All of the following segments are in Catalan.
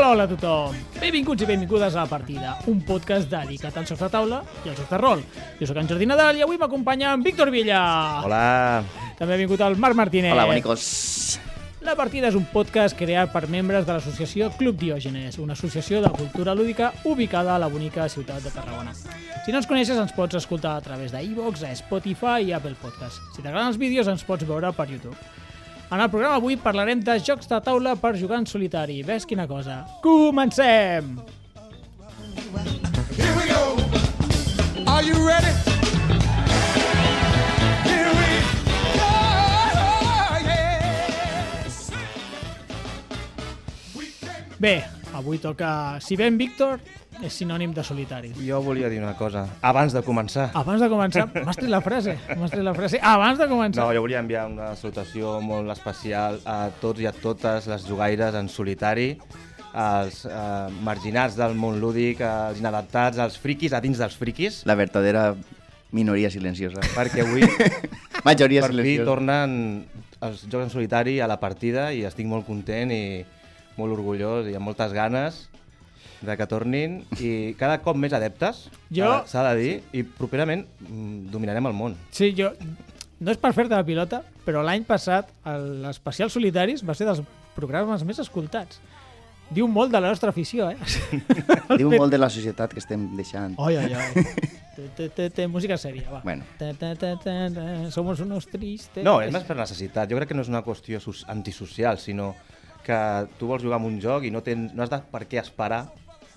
Hola, hola a tothom! Benvinguts i benvingudes a La Partida, un podcast dedicat als jocs de taula i als jocs de rol. Jo sóc en Jordi Nadal i avui m'acompanya en Víctor Villa. Hola. També ha vingut el Marc Martínez. Hola, bonicos. La Partida és un podcast creat per membres de l'associació Club Diògenes, una associació de cultura lúdica ubicada a la bonica ciutat de Tarragona. Si no ens coneixes, ens pots escoltar a través d'iVox, a Spotify i Apple Podcast. Si t'agraden els vídeos, ens pots veure per YouTube. En el programa avui parlarem de jocs de taula per jugar en solitari. Ves quina cosa. Comencem! Here we go. Are you ready? Here we go. Yes. Bé, avui toca... Si ben Víctor, és sinònim de solitari. Jo volia dir una cosa. Abans de començar... Abans de començar... M'has tret la frase. M'has tret la frase. Abans de començar... No, jo volia enviar una salutació molt especial a tots i a totes les jugaires en solitari, als eh, marginats del món lúdic, als inadaptats, als friquis a dins dels friquis, La verdadera minoria silenciosa. perquè avui Majoria per fi silenciosa. tornen els jocs en solitari a la partida i estic molt content i molt orgullós i amb moltes ganes de que tornin i cada cop més adeptes, Jo- s'ha- s'ha de dir, i properament mm, dominarem el món. Sí, jo... No és per fer-te la pilota, però l'any passat l'especial Solitaris va ser dels programes més escoltats. Diu molt de la nostra afició, eh? Diu molt de la societat que estem deixant. Oi, oi, oi. Té, té, té, té música sèria, va. Bueno. Ta, ta, ta, ta, ta, somos unos tristes. No, és més per necessitat. Jo crec que no és una qüestió antisocial, sinó que tu vols jugar amb un joc i no, tens, no has de per què esperar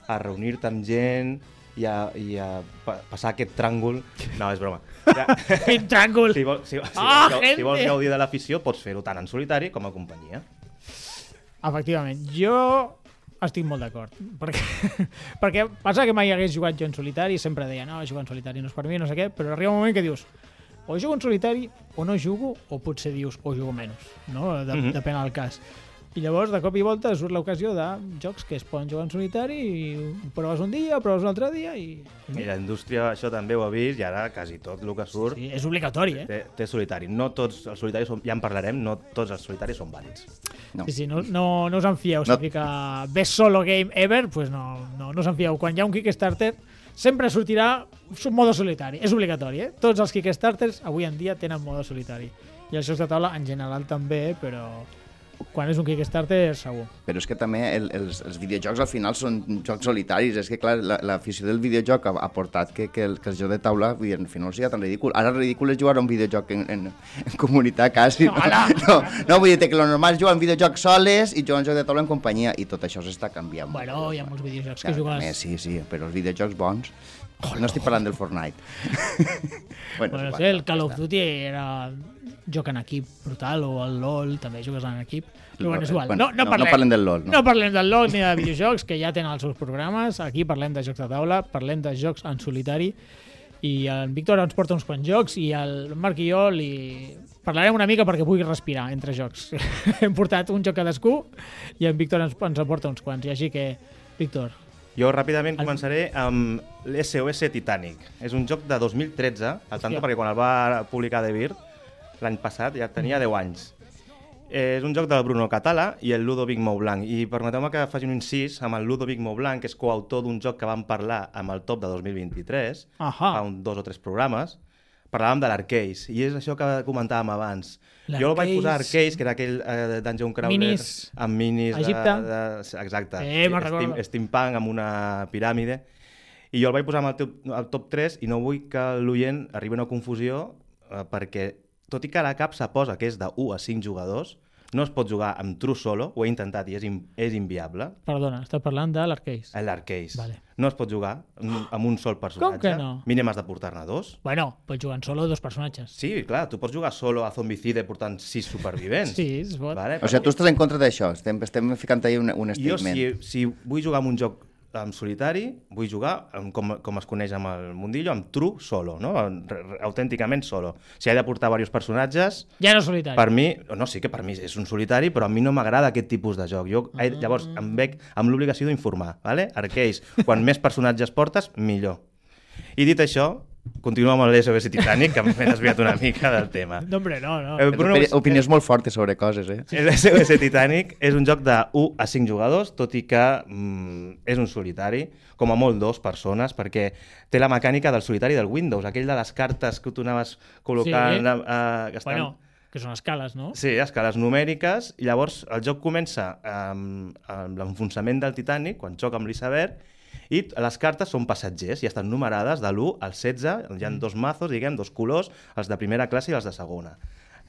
a reunir-te amb gent i a, i a pa passar aquest tràngol. No, és broma. Ja. Quin tràngol! Si, vols, si, si, Ah, vols, si vols gaudir de l'afició, pots fer-ho tant en solitari com a companyia. Efectivament, jo estic molt d'acord. Perquè, perquè passa que mai hagués jugat jo en solitari, sempre deia, no, jugar en solitari no és per mi, no sé què, però arriba un moment que dius, o jugo en solitari o no jugo, o potser dius, o jugo menys, no? De, Mhm. Depèn del cas. I llavors, de cop i volta, surt l'ocasió de jocs que es poden jugar en solitari i ho proves un dia, proves un altre dia i... I la indústria això també ho ha vist i ara quasi tot el que surt Sí, és obligatori, eh? té, té solitari. No tots els solitaris, són, ja en parlarem, no tots els solitaris són vàlids. No. Sí, sí, no, no, no us en fieu. No. Si fica best solo game ever, pues no, no, no us en fieu. Quan hi ha un Kickstarter, sempre sortirà un modo solitari. És obligatori, eh? Tots els Kickstarters avui en dia tenen modo solitari. I els jocs de taula en general també, però quan és un Kickstarter segur. Però és que també el, els, els videojocs al final són jocs solitaris. És que, clar, la- l'afició del videojoc ha, ha portat que, que, el, que el joc de taula al final sigui tan ridícul. Ara el ridícul és jugar a un videojoc en, en, en comunitat, quasi. No, no, no, vull dir que lo normal és jugar a un videojoc soles i jugar a un joc de taula en companyia. I tot això s'està canviant. molt. Bueno, hi ha molts videojocs que jugues... també, Sí, sí, però els videojocs bons... No estic parlant del Fortnite. bueno, Bueno, sí, el Call of Duty era joc en equip brutal, o el LoL també jugues en equip. Però bueno, és igual. Bueno, no, no, parlem, no parlem del LOL, no. No parlem del LoL ni de videojocs, que ja tenen els seus programes. Aquí parlem de jocs de taula, parlem de jocs en solitari. I en Víctor ens porta uns quants jocs i el Marc i jo li parlarem una mica perquè pugui respirar entre jocs. Hem portat un joc cadascú i en Víctor ens, ens en porta uns quants. I així que, Víctor, Jo ràpidament començaré amb l'SOS Titanic. És un joc de 2013, al tanto perquè quan el va publicar De Beer, l'any passat, ja tenia 10 anys. Eh, és un joc del Bruno Catala i el Ludovic Moublanc. I permeteu-me que faci un incís amb el Ludovic Moublanc, que és coautor d'un joc que vam parlar amb el top de 2023, Ahà. fa un, dos o tres programes. Parlàvem de l'Arcase, i és això que comentàvem abans. Jo el vaig posar Arcase, que era aquell eh, Dungeon Crawler Minis. amb minis Egipte. de, de, exacte. Eh, me'n Steam, recordo. steampunk amb una piràmide. I jo el vaig posar amb el top, el top 3 i no vull que l'oient arribi a una confusió eh, perquè, tot i que la cap s'aposa que és de 1 a 5 jugadors, no es pot jugar amb true solo, ho he intentat i és, in, és inviable, perdona, està parlant de l'Arcade. a l'Arcase. Vale. No es pot jugar amb un sol personatge. que no? Mínim has de portar-ne dos. Bueno, pots jugar en solo dos personatges. Sí, clar, tu pots jugar solo a Zombicide portant 6 supervivents. Sí, es pot. Vale? O sigui, tu estàs en contra d'això. Estem, estem ficant ahí un, un Jo, statement. si, si vull jugar amb un joc en solitari, vull jugar amb, com, com es coneix amb el mundillo, amb true solo, no? Autènticament solo. Si he de portar diversos personatges, Ja no és solitari. per mi, no, sí que per mi és un solitari, però a mi no m'agrada aquest tipus de joc. Jo, ah. llavors, em veig amb l'obligació d'informar, ¿vale? Arcades, quan més personatges portes, millor. I dit això, continuo amb l'SOS Titanic, que m'he desviat una mica del tema. No, hombre, no, no. Eh, Bruno, opini opinions molt fortes sobre coses, eh? El SOS Titanic és un joc de 1 a 5 jugadors, tot i que mm, és un solitari, com a molt dos persones, perquè té la mecànica del solitari del Windows, aquell de les cartes que tu anaves col·locant... Sí. eh, que estan... Bueno, que són escales, no? Sí, escales numèriques, i llavors el joc comença amb, amb l'enfonsament del Titanic, quan xoca amb l'iceberg, i les cartes són passatgers i estan numerades de l'1 al 16, hi ha dos mazos, diguem, dos colors, els de primera classe i els de segona.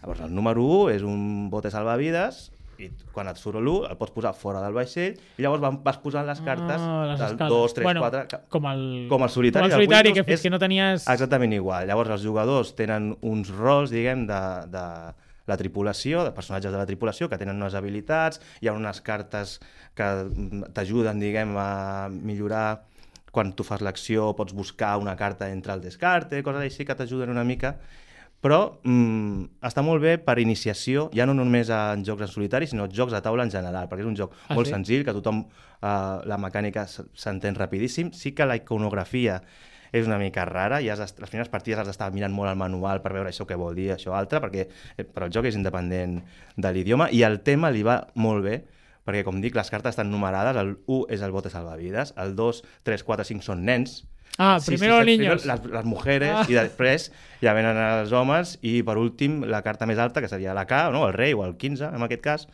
Llavors, el número 1 és un bote salvavides, i quan et surt l'1 el pots posar fora del vaixell i llavors van- vas posant les cartes Ah, les del escales. 2, 3, bueno, 4... Com el, com el solitari Com el solitari, Windows que fins és- que no tenies... Exactament igual. Llavors, els jugadors tenen uns rols, diguem, de, de la tripulació, de personatges de la tripulació, que tenen unes habilitats, hi ha unes cartes que mm, t'ajuden, diguem, a millorar quan tu fas l'acció, pots buscar una carta entre el descarte, coses així que t'ajuden una mica, però mm, està molt bé per iniciació, ja no només en jocs en solitari, sinó jocs de taula en general, perquè és un joc Ah, molt sí? senzill, que tothom, eh, la mecànica s'entén rapidíssim. Sí que la iconografia és una mica rara, i has les primeres partides has d'estar mirant molt el manual per veure això què vol dir, això altre, perquè eh, però el joc és independent de l'idioma, i el tema li va molt bé, perquè, com dic, les cartes estan numerades, el 1 és el bote salvavides, el 2, 3, 4, 5 són nens, Ah, primero los primero niños. les, les mujeres Ah. i després ja venen els homes i per últim la carta més alta que seria la K, no? el rei o el 15 en aquest cas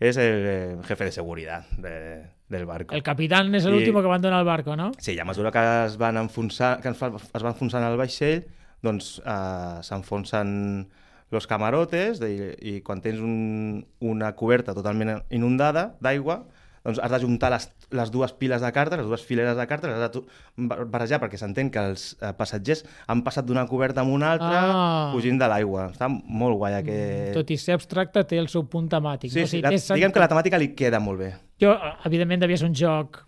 és el eh, jefe de seguretat de, del barco. El capitán es el I- último que abandona el barco, ¿no? Sí, a mesura que es van enfonsar, que es fa- es va enfonsant el vaixell, doncs eh, s'enfonsen los camarotes de, i quan tens un, una coberta totalment inundada d'aigua, doncs has d'ajuntar les, les dues piles de cartes, les dues fileres de cartes, les has de barrejar perquè s'entén que els eh, passatgers han passat d'una coberta a una altra Ah. fugint de l'aigua. Està molt guai aquest... Tot i ser abstracte, té el seu punt temàtic. Sí, no? O sigui, la, sentit. diguem que la temàtica li queda molt bé. Jo, evidentment, devia ser un joc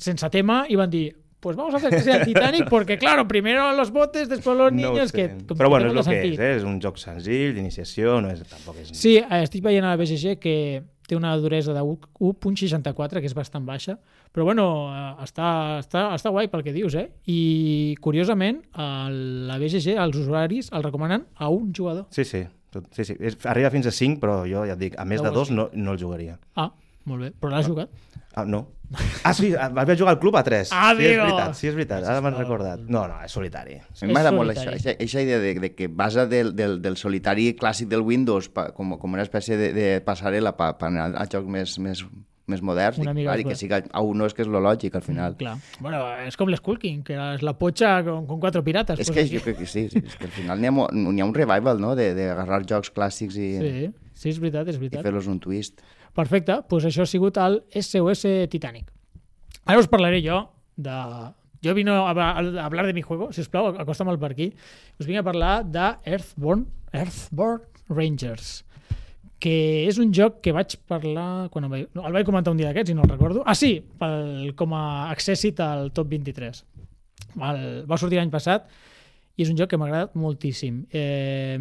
sense tema i van dir pues vamos a hacer que sea el Titanic porque, claro, primero los botes, después los No niños, sé. que... Però bueno, és el que és, eh? és un joc senzill, d'iniciació, no és, tampoc és... Sí, eh, estic veient a la BGG que té una duresa de 1.64, que és bastant baixa, però bueno, eh, està, està, està guai pel que dius, eh? I curiosament, a la BGG, els usuaris el recomanen a un jugador. Sí, sí. Sí, sí. És, arriba fins a 5, però jo ja et dic, a més de has dos no, no el jugaria. Ah, molt bé. Però l'has jugat? Ah, no. Ah, sí, vaig jugar al club a 3. Ah, sí, és veritat, sí, és veritat. Ara m'han recordat. No, no, és solitari. A És mi m'agrada molt això, aquesta idea de, de que basa del, del, del solitari clàssic del Windows pa, com, com una espècie de, de passarel·la per pa anar a jocs més, més, més moderns. Mica clar, I que que a un no és que és lo lògic al final. Clar. Bueno, és com l'Skull King, que és la potxa con, con quatre pirates. És pues que jo crec que sí, sí, és que al final n'hi ha, ha un revival, no?, de- d'agarrar jocs clàssics i, Sí, sí, és veritat, és i veritat. fer-los un twist. Perfecte, doncs això ha sigut el SOS Titanic. Ara us parlaré jo de... Jo vino a a hablar de mi juego, si us plau, acosta'm per aquí. Us vinc a parlar de Earthborn, Earthborn Rangers, que és un joc que vaig parlar... Quan el, vaig, no, el vaig comentar un dia d'aquests i no el recordo. Ah, sí, pel, com a accèssit al top 23. El, va sortir l'any passat i és un joc que m'ha agradat moltíssim. Eh,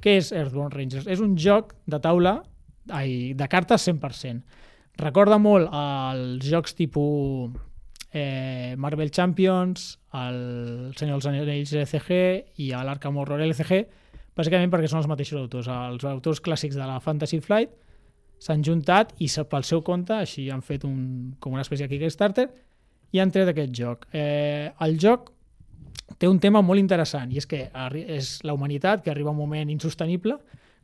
què és Earthborn Rangers? És un joc de taula ai, de cartes 100%. Recorda molt als jocs tipus eh, Marvel Champions, el Senyor dels Anells LCG i l'Arkham Horror LCG, bàsicament perquè són els mateixos autors. Els autors clàssics de la Fantasy Flight s'han juntat i pel seu compte, així han fet un, com una espècie de Kickstarter, i han tret aquest joc. Eh, el joc té un tema molt interessant i és que és la humanitat que arriba a un moment insostenible,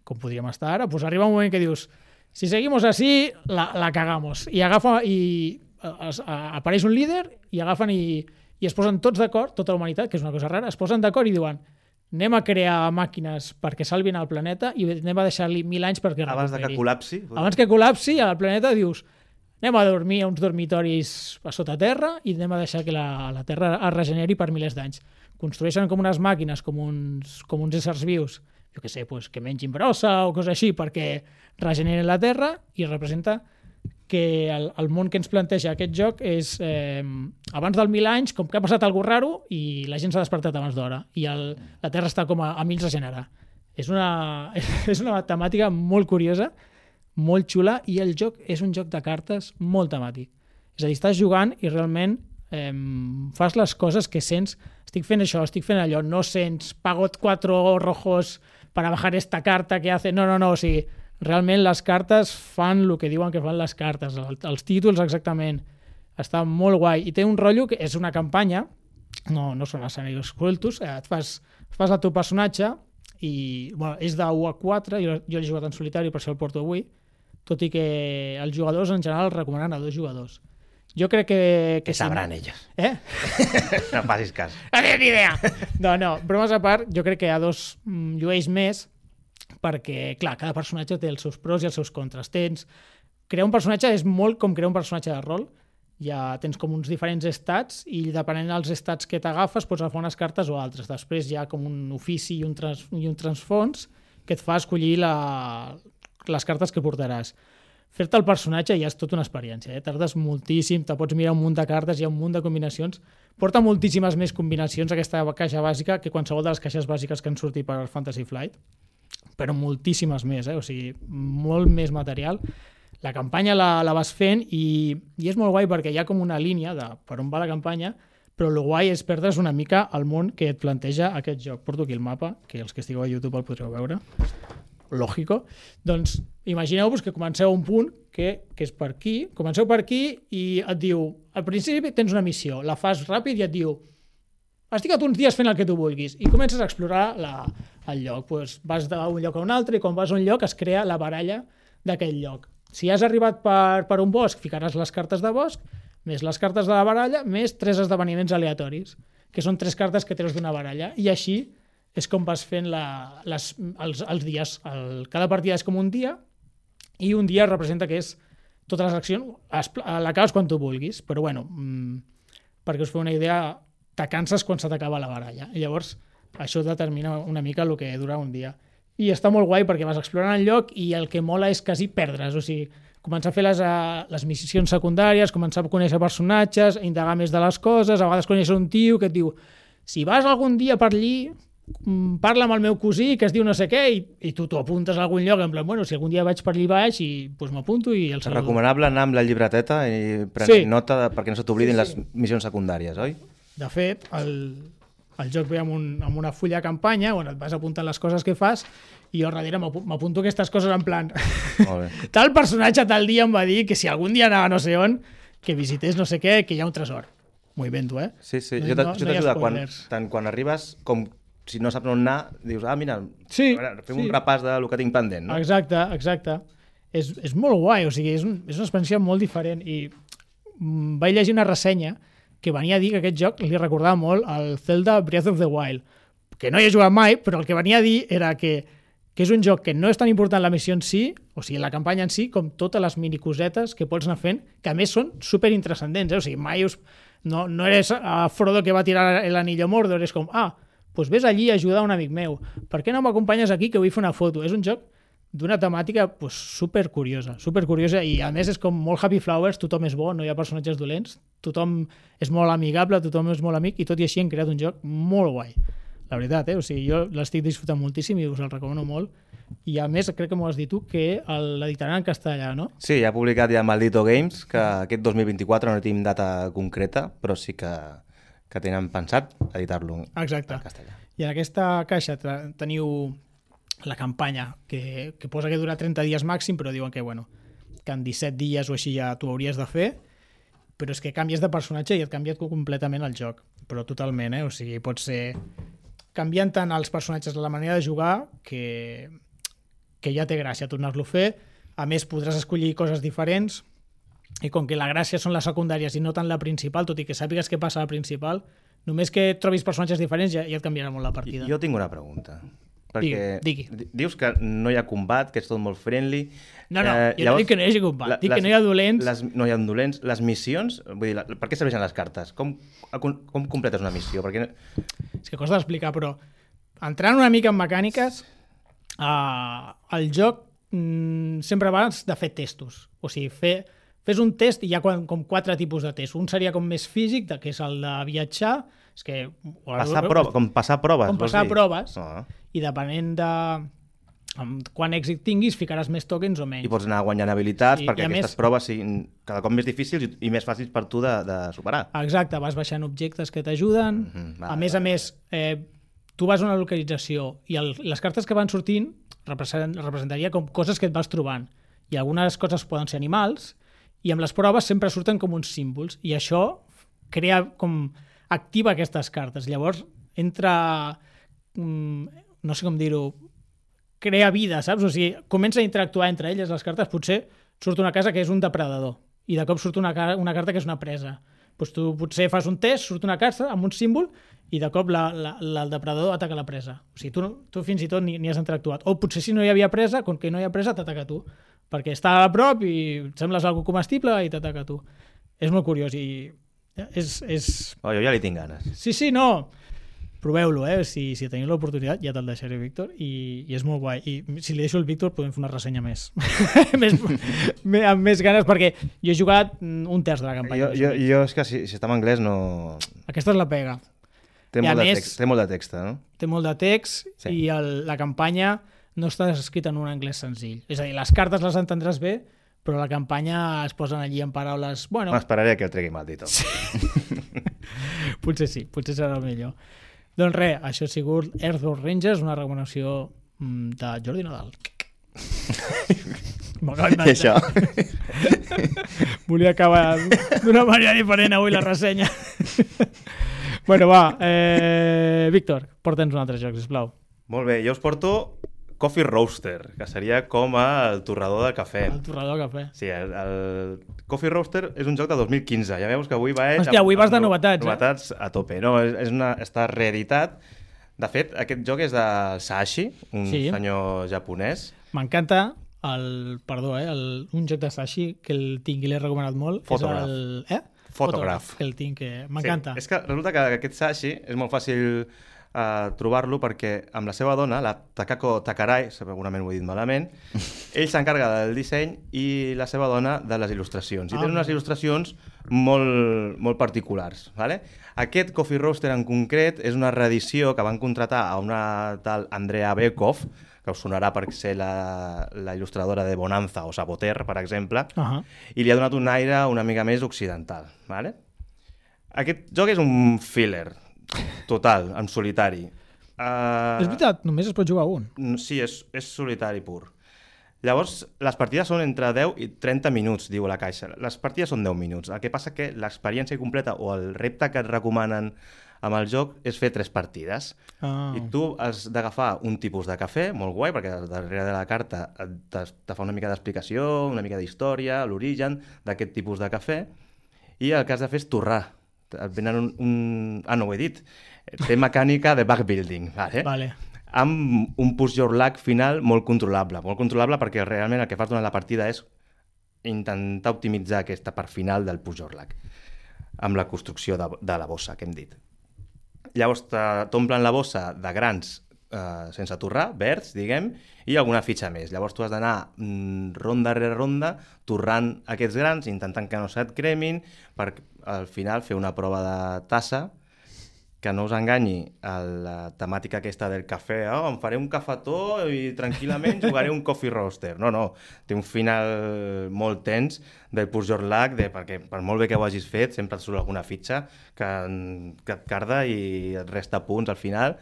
com podríem estar ara, doncs arriba un moment que dius si seguimos así, la, la cagamos. I agafa i es, a, apareix un líder i agafen i, i es posen tots d'acord, tota la humanitat, que és una cosa rara, es posen d'acord i diuen anem a crear màquines perquè salvin el planeta i anem a deixar-li mil anys perquè Abans de que recuperi. col·lapsi... Abans que col·lapsi al planeta dius anem a dormir a uns dormitoris a sota terra i anem a deixar que la, la Terra es regeneri per milers d'anys. Construeixen com unes màquines, com uns, com uns éssers vius, jo que sé, pues, que mengin brossa o coses així perquè regeneren la Terra i representa que el, el món que ens planteja aquest joc és eh, abans del mil anys, com que ha passat alguna raro i la gent s'ha despertat abans d'hora i el, la Terra està com a, a mil regenerar. És una, és una temàtica molt curiosa, molt xula i el joc és un joc de cartes molt temàtic. És a dir, estàs jugant i realment eh, fas les coses que sents, estic fent això, estic fent allò, no sents, pago cuatro rojos para bajar esta carta que hace... No, no, no, o sigui, realment les cartes fan el que diuen que fan les cartes, el, els títols exactament. Està molt guai. I té un rotllo que és una campanya, no, no són escenaris crueltos, eh, et fas, fas el teu personatge i bueno, és de 1 a 4, jo, jo l'he jugat en solitari, per això el porto avui, tot i que els jugadors en general recomanen a dos jugadors. Jo crec que... Que si- sabran elles. Eh? No facis cas. No tinc ni idea. No, no, bromes a part, jo crec que hi ha dos mm, llueix més perquè, clar, cada personatge té els seus pros i els seus contres. Tens... Crear un personatge és molt com crear un personatge de rol. Ja tens com uns diferents estats i depenent dels estats que t'agafes pots agafar unes cartes o altres. Després hi ha com un ofici i un, trans, i un transfons que et fa escollir la, les cartes que portaràs. Fer-te el personatge ja és tota una experiència, eh? tardes moltíssim, te pots mirar un munt de cartes, hi ha un munt de combinacions, porta moltíssimes més combinacions aquesta caixa bàsica que qualsevol de les caixes bàsiques que han sortit per Fantasy Flight, però moltíssimes més, eh? o sigui, molt més material. La campanya la, la vas fent i, i és molt guai perquè hi ha com una línia de per on va la campanya, però el guai és perdre's una mica el món que et planteja aquest joc. Porto aquí el mapa, que els que estigueu a YouTube el podreu veure. Lògico. Doncs imagineu-vos que comenceu un punt que, que és per aquí, comenceu per aquí i et diu, al principi tens una missió, la fas ràpid i et diu estica't uns dies fent el que tu vulguis i comences a explorar la, el lloc. Pues vas d'un lloc a un altre i quan vas a un lloc es crea la baralla d'aquell lloc. Si has arribat per, per un bosc, ficaràs les cartes de bosc, més les cartes de la baralla, més tres esdeveniments aleatoris, que són tres cartes que treus d'una baralla. I així és com vas fent la, les, els, els dies. El, cada partida és com un dia i un dia representa que és totes les accions, es- l'acabes quan tu vulguis, però bueno, mm, perquè us feu una idea, te canses quan se t'acaba la baralla. I llavors això determina una mica el que dura un dia. I està molt guai perquè vas explorant el lloc i el que mola és quasi perdre's, o sigui, començar a fer les, uh, les missions secundàries, començar a conèixer personatges, indagar més de les coses, a vegades conèixer un tio que et diu si vas algun dia per allí, parla amb el meu cosí que es diu no sé què i, i tu t'ho apuntes a algun lloc en plan, bueno, si algun dia vaig per allí baix i doncs m'apunto i el saludo. recomanable anar amb la llibreteta i prendre Sí. nota de, perquè no se t'oblidin les missions secundàries, oi? De fet, el, el joc ve amb, un, amb una fulla de campanya on et vas apuntant les coses que fas i jo darrere m'apu- m'apunto aquestes coses en plan Molt bé. tal personatge tal dia em va dir que si algun dia anava no sé on que visités no sé què, que hi ha un tresor. M'ho invento, eh? Sí, sí, No- jo t'ajuda no no quan, tant quan arribes com si no saps on anar, dius, ah, mira, Sí, veure, fem sí. un repàs del que tinc pendent, no? Exacte, exacte. És, és molt guai, o sigui, és, un, és una experiència molt diferent i vaig llegir una ressenya que venia a dir que aquest joc li recordava molt al Zelda Breath of the Wild, que no hi he jugat mai, però el que venia a dir era que, que és un joc que no és tan important la missió en si, o sigui, la campanya en si, com totes les minicosetes que pots anar fent, que a més són super intrascendents, eh? o sigui, mai us, no, no eres a Frodo que va tirar l'anillo a Mordor, és com, ah, doncs vés allí a ajudar un amic meu. Per què no m'acompanyes aquí que vull fer una foto? És un joc d'una temàtica pues, super curiosa, super curiosa i a més és com molt Happy Flowers, tothom és bo, no hi ha personatges dolents, tothom és molt amigable, tothom és molt amic i tot i així han creat un joc molt guai. La veritat, eh? o sigui, jo l'estic disfrutant moltíssim i us el recomano molt. I a més, crec que m'ho has dit tu, que l'editaran en castellà, no? Sí, ha publicat ja Maldito Games, que aquest 2024 no tenim data concreta, però sí que, que tenen pensat editar-lo en castellà. I en aquesta caixa teniu la campanya, que, que posa que dura 30 dies màxim, però diuen que, bueno, que en 17 dies o així ja t'ho hauries de fer, però és que canvies de personatge i et canvia completament el joc, però totalment, eh? O sigui, pot ser canviant tant els personatges la manera de jugar que, que ja té gràcia tornar-lo a fer. A més, podràs escollir coses diferents i com que la gràcia són les secundàries i no tant la principal, tot i que sàpigues què passa a la principal, només que trobis personatges diferents ja, ja et canviarà molt la partida. Jo tinc una pregunta. Perquè Digui, di- dius que no hi ha combat, que és tot molt friendly. No, no, jo no dic que no hi hagi combat, dic que no hi ha dolents. Les, no hi ha dolents. Les missions, vull dir, la, per què serveixen les cartes? Com, com completes una missió? Perquè És que costa d'explicar, però entrant una mica en mecàniques, uh, el joc mm, sempre abans de fer testos. O sigui, fer, fes un test i hi ha com, com quatre tipus de test. Un seria com més físic, que és el de viatjar, és que... passar prova, com passar proves, Com passar dir? proves. Ah. i depenent de, amb quan èxit tinguis ficaràs més tokens o menys. I pots anar guanyant habilitats Sí, perquè a aquestes més- proves siguin cada cop més difícils i, i més fàcils per tu de, de superar. Exacte, vas baixant objectes que t'ajuden. Mhm, a vale, més a més, eh, tu vas a una localització i el, les cartes que van sortint represent, representaria com coses que et vas trobant. I algunes coses poden ser animals i amb les proves sempre surten com uns símbols i això crea com activa aquestes cartes. Llavors entra mm, no sé com dir-ho crea vida, saps? O sigui, comença a interactuar entre elles les cartes, potser surt una casa que és un depredador i de cop surt una, una carta que és una presa. Doncs tu potser fas un test, surt una carta amb un símbol i de cop la, la, la, el depredador ataca la presa. O sigui, tu, tu fins i tot ni, ni has interactuat. O potser si no hi havia presa, com que no hi ha presa, t'ataca tu. Perquè està a prop i sembles algo comestible i t'ataca tu. És molt curiós i és, és... Oh, jo ja li tinc ganes. Sí, sí, no. Proveu-lo, eh? Si, si teniu l'oportunitat, ja te'l deixaré, Víctor, i, i és molt guai. I si li deixo el Víctor, podem fer una ressenya més. més amb més ganes, perquè jo he jugat un terç de la campanya. Jo, jo, jo és que si, si està en anglès no... Aquesta és la pega. Té, I molt de més- text, té molt de text, no? Té molt de text sí. i el, la campanya no està escrita en un anglès senzill. És a dir, les cartes les entendràs bé, però la campanya es posen allí en paraules... Bueno, M'esperaré que el tregui mal dit. Sí. potser sí, potser serà el millor. Doncs res, això ha sigut Earthbound Rangers, una recomanació mm, de Jordi Nadal. I això. Volia acabar d'una manera diferent avui la ressenya. bueno, va, eh, Víctor, porta'ns un altre joc, sisplau. Molt bé, jo us porto Coffee Roaster, que seria com el torrador de cafè. El torrador de cafè. Sí, el, el Coffee Roaster és un joc de 2015. Ja veus que avui va... Hòstia, avui vas de novetats, eh? Novetats a tope. No, és, és una, està reeditat. De fet, aquest joc és del Sashi, un Sí. senyor japonès. M'encanta el, perdó, eh, el, un joc de Sashi que el tinc i l'he recomanat molt. Photograph. És el, eh? Photograph. Que el tinc, que m'encanta. Sí, és que resulta que aquest Sashi és molt fàcil uh, trobar-lo perquè amb la seva dona, la Takako Takarai, segurament ho he dit malament, ell s'encarga del disseny i la seva dona de les il·lustracions. I Ah, tenen unes il·lustracions molt, molt particulars. Vale? Aquest Coffee Roaster en concret és una reedició que van contratar a una tal Andrea Bekov, que us sonarà per ser la, la il·lustradora de Bonanza o Saboter, per exemple, Uh -huh. i li ha donat un aire una mica més occidental. Vale? Aquest joc és un filler, total, en solitari. Uh, És veritat, només es pot jugar un. Sí, és, és solitari pur. Llavors, les partides són entre 10 i 30 minuts, diu la caixa. Les partides són 10 minuts. El que passa que l'experiència completa o el repte que et recomanen amb el joc és fer tres partides. Ah. I tu has d'agafar un tipus de cafè, molt guai, perquè darrere de la carta et- te, te fa una mica d'explicació, una mica d'història, l'origen d'aquest tipus de cafè, i el que has de fer és torrar. Venen un, un... Ah, no ho he dit. Té mecànica de backbuilding, vale? Vale. amb un push your luck final molt controlable. Molt controlable perquè realment el que fas durant la partida és intentar optimitzar aquesta part final del push your luck amb la construcció de, de la bossa que hem dit. Llavors t'omplen la bossa de grans eh, sense torrar, verds, diguem, i alguna fitxa més. Llavors tu has d'anar mm, ronda rere ronda torrant aquests grans, intentant que no se't cremin, per al final fer una prova de tassa que no us enganyi a la temàtica aquesta del cafè, oh, em faré un cafetó i tranquil·lament jugaré un coffee roaster. No, no, té un final molt tens del push your luck, de, perquè per molt bé que ho hagis fet, sempre et surt alguna fitxa que, que et carda i et resta punts al final.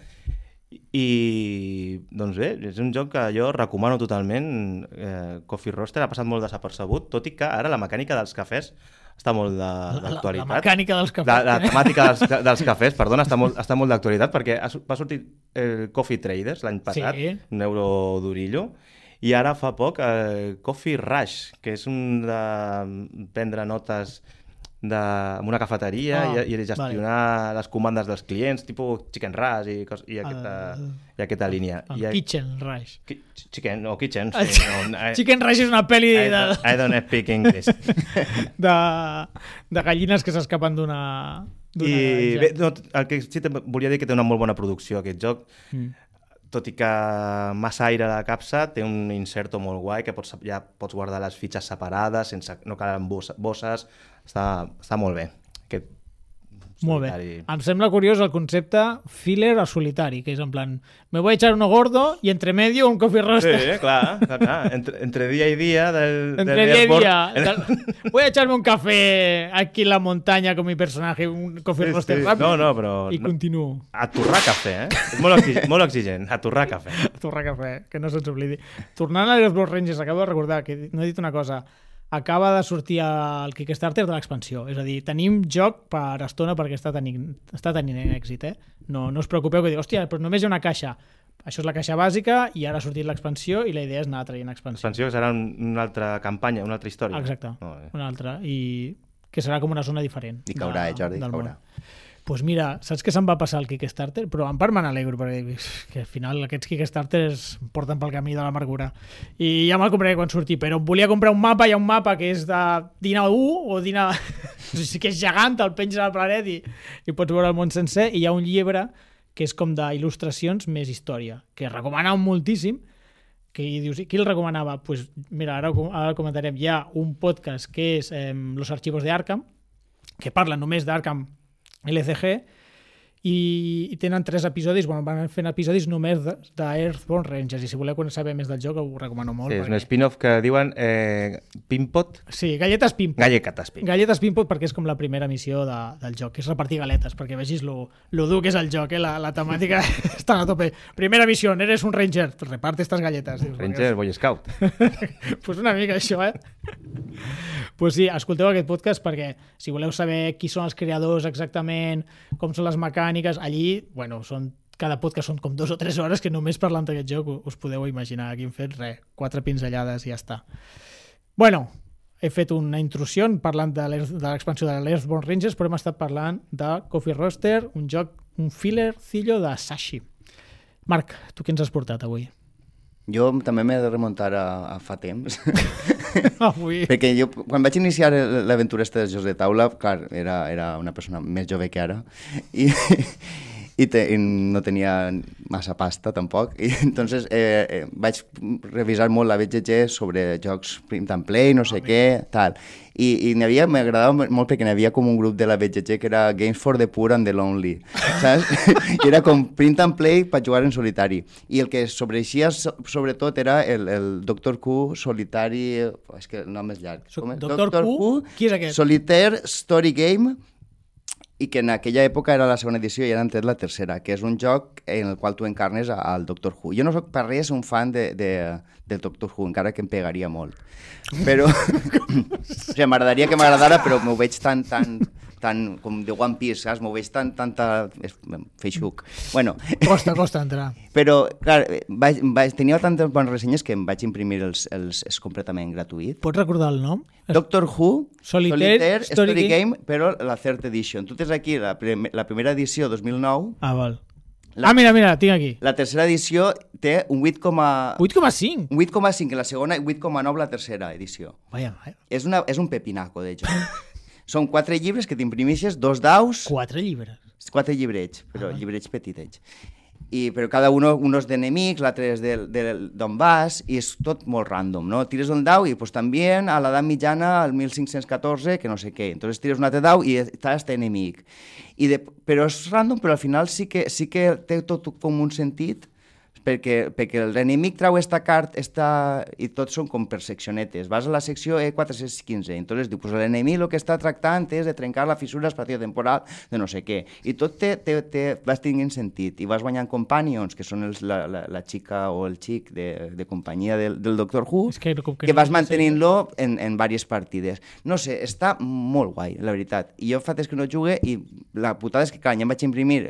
I, doncs bé, és un joc que jo recomano totalment. Eh, Coffee Roaster ha passat molt desapercebut, tot i que ara la mecànica dels cafès està molt de- La, la, d'actualitat. la mecànica dels cafès. La, la eh? temàtica dels, dels cafès, perdona, està molt, està molt d'actualitat perquè ha, va sortir el Coffee Traders l'any passat, Sí. un euro d'orillo, i ara fa poc el Coffee Rush, que és un de prendre notes de, en una cafeteria Ah, i, i gestionar les comandes dels clients, tipus Chicken Rush i, cos, i, aquesta, El- i aquesta línia. El I, Kitchen Rush. Ki- Chicken, o Kitchen, sí. No, I, Chicken Rush és una pel·li I, de, don't, I don't speak English. de, de gallines que s'escapen d'una I bé, no, el que sí que volia dir que té una molt bona producció aquest joc, Mm. Tot i que massa aire a la capsa, té un inserto molt guai que pots, ja pots guardar les fitxes separades, sense, no calen bosses, està, està molt bé. Aquest Molt bé. Em sembla curiós el concepte filler a solitari, que és en plan, me voy a echar uno gordo y entre medio un coffee Sí, roaster. clar, clar, clar. Entre, entre dia i dia del, Entre del día y airport- día. En- tal- Voy a echarme un café aquí en la montaña con mi personaje, un coffee Sí, roaster sí. rápido. No, no, però... I no- continuo. A torrar cafè, eh? És molt, exigent, molt exigent, a torrar cafè. Torrar cafè, que no se'ns oblidi. Tornant a les Rangers, acabo de recordar que no he dit una cosa. Acaba de sortir el Kickstarter de l'expansió. És a dir, tenim joc per estona perquè està tenint, està tenint èxit, eh? No, no us preocupeu que diu, hòstia, però només hi ha una caixa. Això és la caixa bàsica i ara ha sortit l'expansió i la idea és anar traient expansió. Expansió que serà un, una altra campanya, una altra història. Exacte, Molt bé. una altra. I que serà com una zona diferent. I caurà, eh, Jordi, caurà. món. Pues mira, saps que se'n va passar el Kickstarter? Però en part me n'alegro, perquè que al final aquests Kickstarters porten pel camí de l'amargura. I ja me'l compraré quan surti, però volia comprar un mapa, hi ha un mapa que és de Dina 1 o Dina... que és gegant, el penges al planet i, i pots veure el món sencer, i hi ha un llibre que és com d'il·lustracions més història, que recomanen moltíssim, que i dius, qui el recomanava? pues mira, ara, ara el comentarem. Hi ha un podcast que és eh, Los archivos de Arkham, que parla només d'Arkham LCG, i, i tenen tres episodis, bueno, van fent episodis només de, de Earthborn Rangers, i si voleu saber més del joc ho recomano molt. Sí, és un perquè... spin-off que diuen eh, Pimpot, Sí, galletes Pimpo. gallecates Pimpot. Galletes Pimpot perquè és com la primera missió de, del joc, que és repartir galetes, perquè vegis lo, lo dur que és el joc, eh? la, la temàtica està a tope. Primera missió, eres un ranger, reparte estas galletes. Dius, Ranger, Boy Scout. pues una mica això, eh? Pues sí, escolteu aquest podcast perquè si voleu saber qui són els creadors exactament, com són les mecàniques, allí, bueno, són cada podcast són com dos o tres hores que només parlant d'aquest joc us podeu imaginar. Aquí hem fet res, quatre pinzellades i ja està. Bueno, he fet una intrusió parlant de l'expansió de l'Earthborn Rangers, però hem estat parlant de Coffee Roaster, un joc, un fillercillo de Sashi. Marc, tu què ens has portat avui? Jo també m'he de remuntar a, a fa temps. avui... Perquè jo, quan vaig iniciar l'aventura esta de jocs de taula, clar, era, era una persona més jove que ara, i, i, te, i no tenia massa pasta tampoc, i entonces eh, eh, vaig revisar molt la BGG sobre jocs print and play, no sé què, tal. I, i n'hi havia, m'agradava molt perquè n'hi havia com un grup de la BGG que era Games for the Poor and the Lonely, saps? I era com print and play per jugar en solitari. I el que sobreixia so- sobretot era el, el Doctor Q solitari... És que el nom és llarg. Com és? Dr. Q? Qui és aquest? Solitaire Story Game i que en aquella època era la segona edició i ara han tret la tercera, que és un joc en el qual tu encarnes al Doctor Who. Jo no sóc per res un fan de, de, del Doctor Who, encara que em pegaria molt. Però, o sigui, m'agradaria que m'agradara, però m'ho veig tan, tan, tan, com de One Piece, saps? M'ho veig tan, tanta... Feixuc. Bueno, Costa, costa entrar. però, clar, vaig, vaig, tenia tantes bones ressenyes que em vaig imprimir els, els, és completament gratuït. Pots recordar el nom? Doctor Who, Solitaire Story Story, Game. Game, però la third edition. Tu tens aquí la, prim la primera edició 2009, Ah, val. La- Ah, mira, mira, tinc aquí. la tercera edició té un 8,5, 8,5. un 8,5 en la segona i 8,9 la tercera edició. Vaya, vaya. És, una, és un pepinaco, de hecho. Són quatre llibres que t'imprimixes, dos daus, Quatre llibres. quatre llibrets, Ah, però llibrets petitets. I, però cada un unos d'enemics, l'altre és del- del- d'on vas, i és tot molt random, no? Tires un dau i pues, també a l'edat mitjana, al 1514, que no sé què. Entonces tires un altre dau i està este enemic. I de, però és random, però al final sí que, sí que té tot com un sentit, perquè, perquè l'enemic trau esta carta esta, i tots són com per seccionetes. Vas a la secció E E415, entonces diu, pues l'enemic el que està tractant és de trencar la fissura espaciotemporal de no sé què. I tot te, te, te vas tinguent sentit i vas guanyant companions, que són els, la, la, la xica o el xic de, de companyia del, del Doctor Who, És que com que que vas mantenint-lo en, en diverses partides. No sé, està molt guai, la veritat. I jo fa temps que no jugue i la putada és que cada any em vaig imprimir,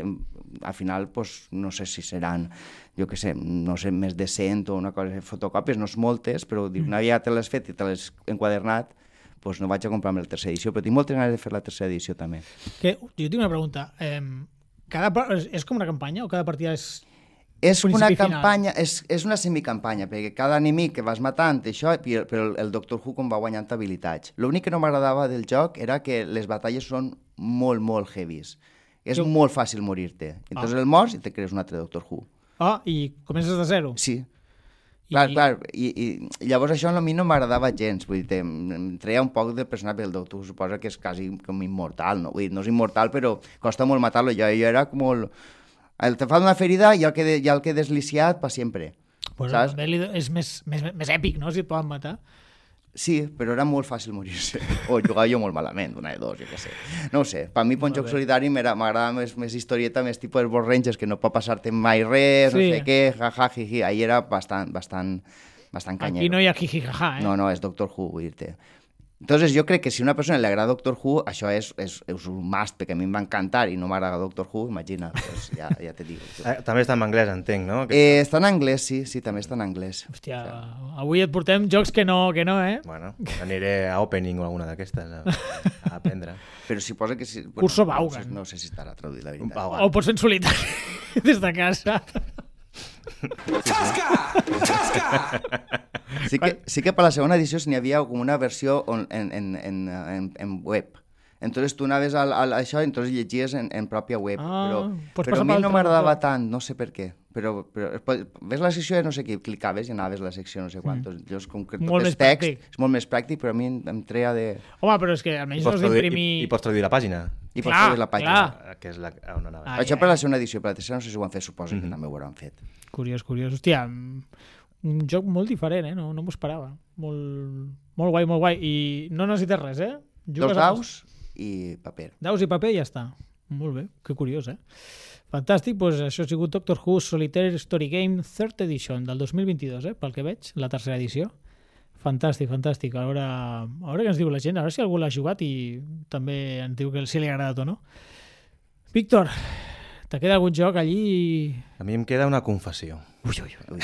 al final, pues, no sé si seran, jo què sé, no sé, més de 100 o una cosa, fotocòpies, no és moltes, però dic, una vegada te l'has fet i te l'has enquadernat, pues no vaig a comprar-me la tercera edició, però tinc moltes ganes de fer la tercera edició també. Que, jo tinc una pregunta. Eh, cada, és, com una campanya o cada partida és... És una final. campanya, és, és una semicampanya, perquè cada enemic que vas matant, això, però el, el Doctor Who com va guanyant habilitats. L'únic que no m'agradava del joc era que les batalles són molt, molt heavies. És Jo- molt fàcil morir-te. Entonces el mors i te crees un altre Doctor Who. Ah, i comences de zero. Sí. Clar, clar, i, i llavors això a mi no m'agradava gens, vull dir, em, treia un poc de personatge, el doctor suposa que és quasi com immortal, no? Vull dir, no és immortal, però costa molt matar-lo, jo, jo era com molt... El te fa una ferida i el que, ja el que desliciat per sempre. Pues saps? és més, més, més èpic, no?, si et poden matar. Sí, però era molt fàcil morir-se. O jugava jo molt malament, una de dos, jo què sé. No ho sé, per mi solitari m'era- m'agrada més, més historieta, més tipus de Board Rangers, que no pot passar-te mai res, no Sí. sé què, jaja, jiji. Ahí era bastant, bastant, bastant canyero. Aquí no hi ha jijijaja, eh? No, no, és Doctor Who, vull dir-te. Entonces, jo crec que si a una persona li agrada Doctor Who, això és, és, és un must, perquè a mi em va encantar i no m'agrada Doctor Who, imagina, pues ja, ja te digo. tu. Eh, També està en anglès, entenc, no? Que- Eh, està en anglès, sí, sí, també està en anglès. Hòstia, avui et portem jocs que no, que no, eh? Bueno, aniré a Opening o alguna d'aquestes a, a aprendre. Però si posa que... Si, Curso no, sé, Vaughan. no sé si estarà traduït, la veritat. O pots fer en solitari des de casa. Sí que, sí que per la segona edició n'hi havia com una versió on, en, en, en, en, en web. Entonces tu anaves a, a, a això i entonces llegies en, en pròpia web. Ah, però pots però a mi no m'agradava tant, no sé per què. Però, però ves la secció de no sé què, clicaves i anaves a la secció no sé quantos. Mm. Llavors, com que tot Molt és text, pràctic. és molt més pràctic, però a mi em, em treia de... Home, però és que almenys no pots, has traduir, d'imprimir... i, I pots traduir la pàgina, I pots Clar, fer la pàgina. clar. que és la, a on anava. Ai, Això ai. per la segona edició, per la tercera no sé si ho han fet, suposo Mhm. que també ho hauran fet. Curiós, curiós. Hòstia, un joc molt diferent, eh? No, no m'ho esperava. Molt, molt guai, molt guai. I no necessites res, eh? Dos amb- daus i paper. Daus i paper i ja està. Molt bé, que curiós, eh? Fantàstic, doncs això ha sigut Doctor Who Solitaire Story Game Third Edition del 2022, eh? pel que veig, la tercera edició. Fantàstic, fantàstic. A veure, a veure què ens diu la gent, a veure si algú l'ha jugat i també ens diu que si li ha agradat o no. Víctor, te queda algun joc allí A mi em queda una confessió. Uy, uy, uy.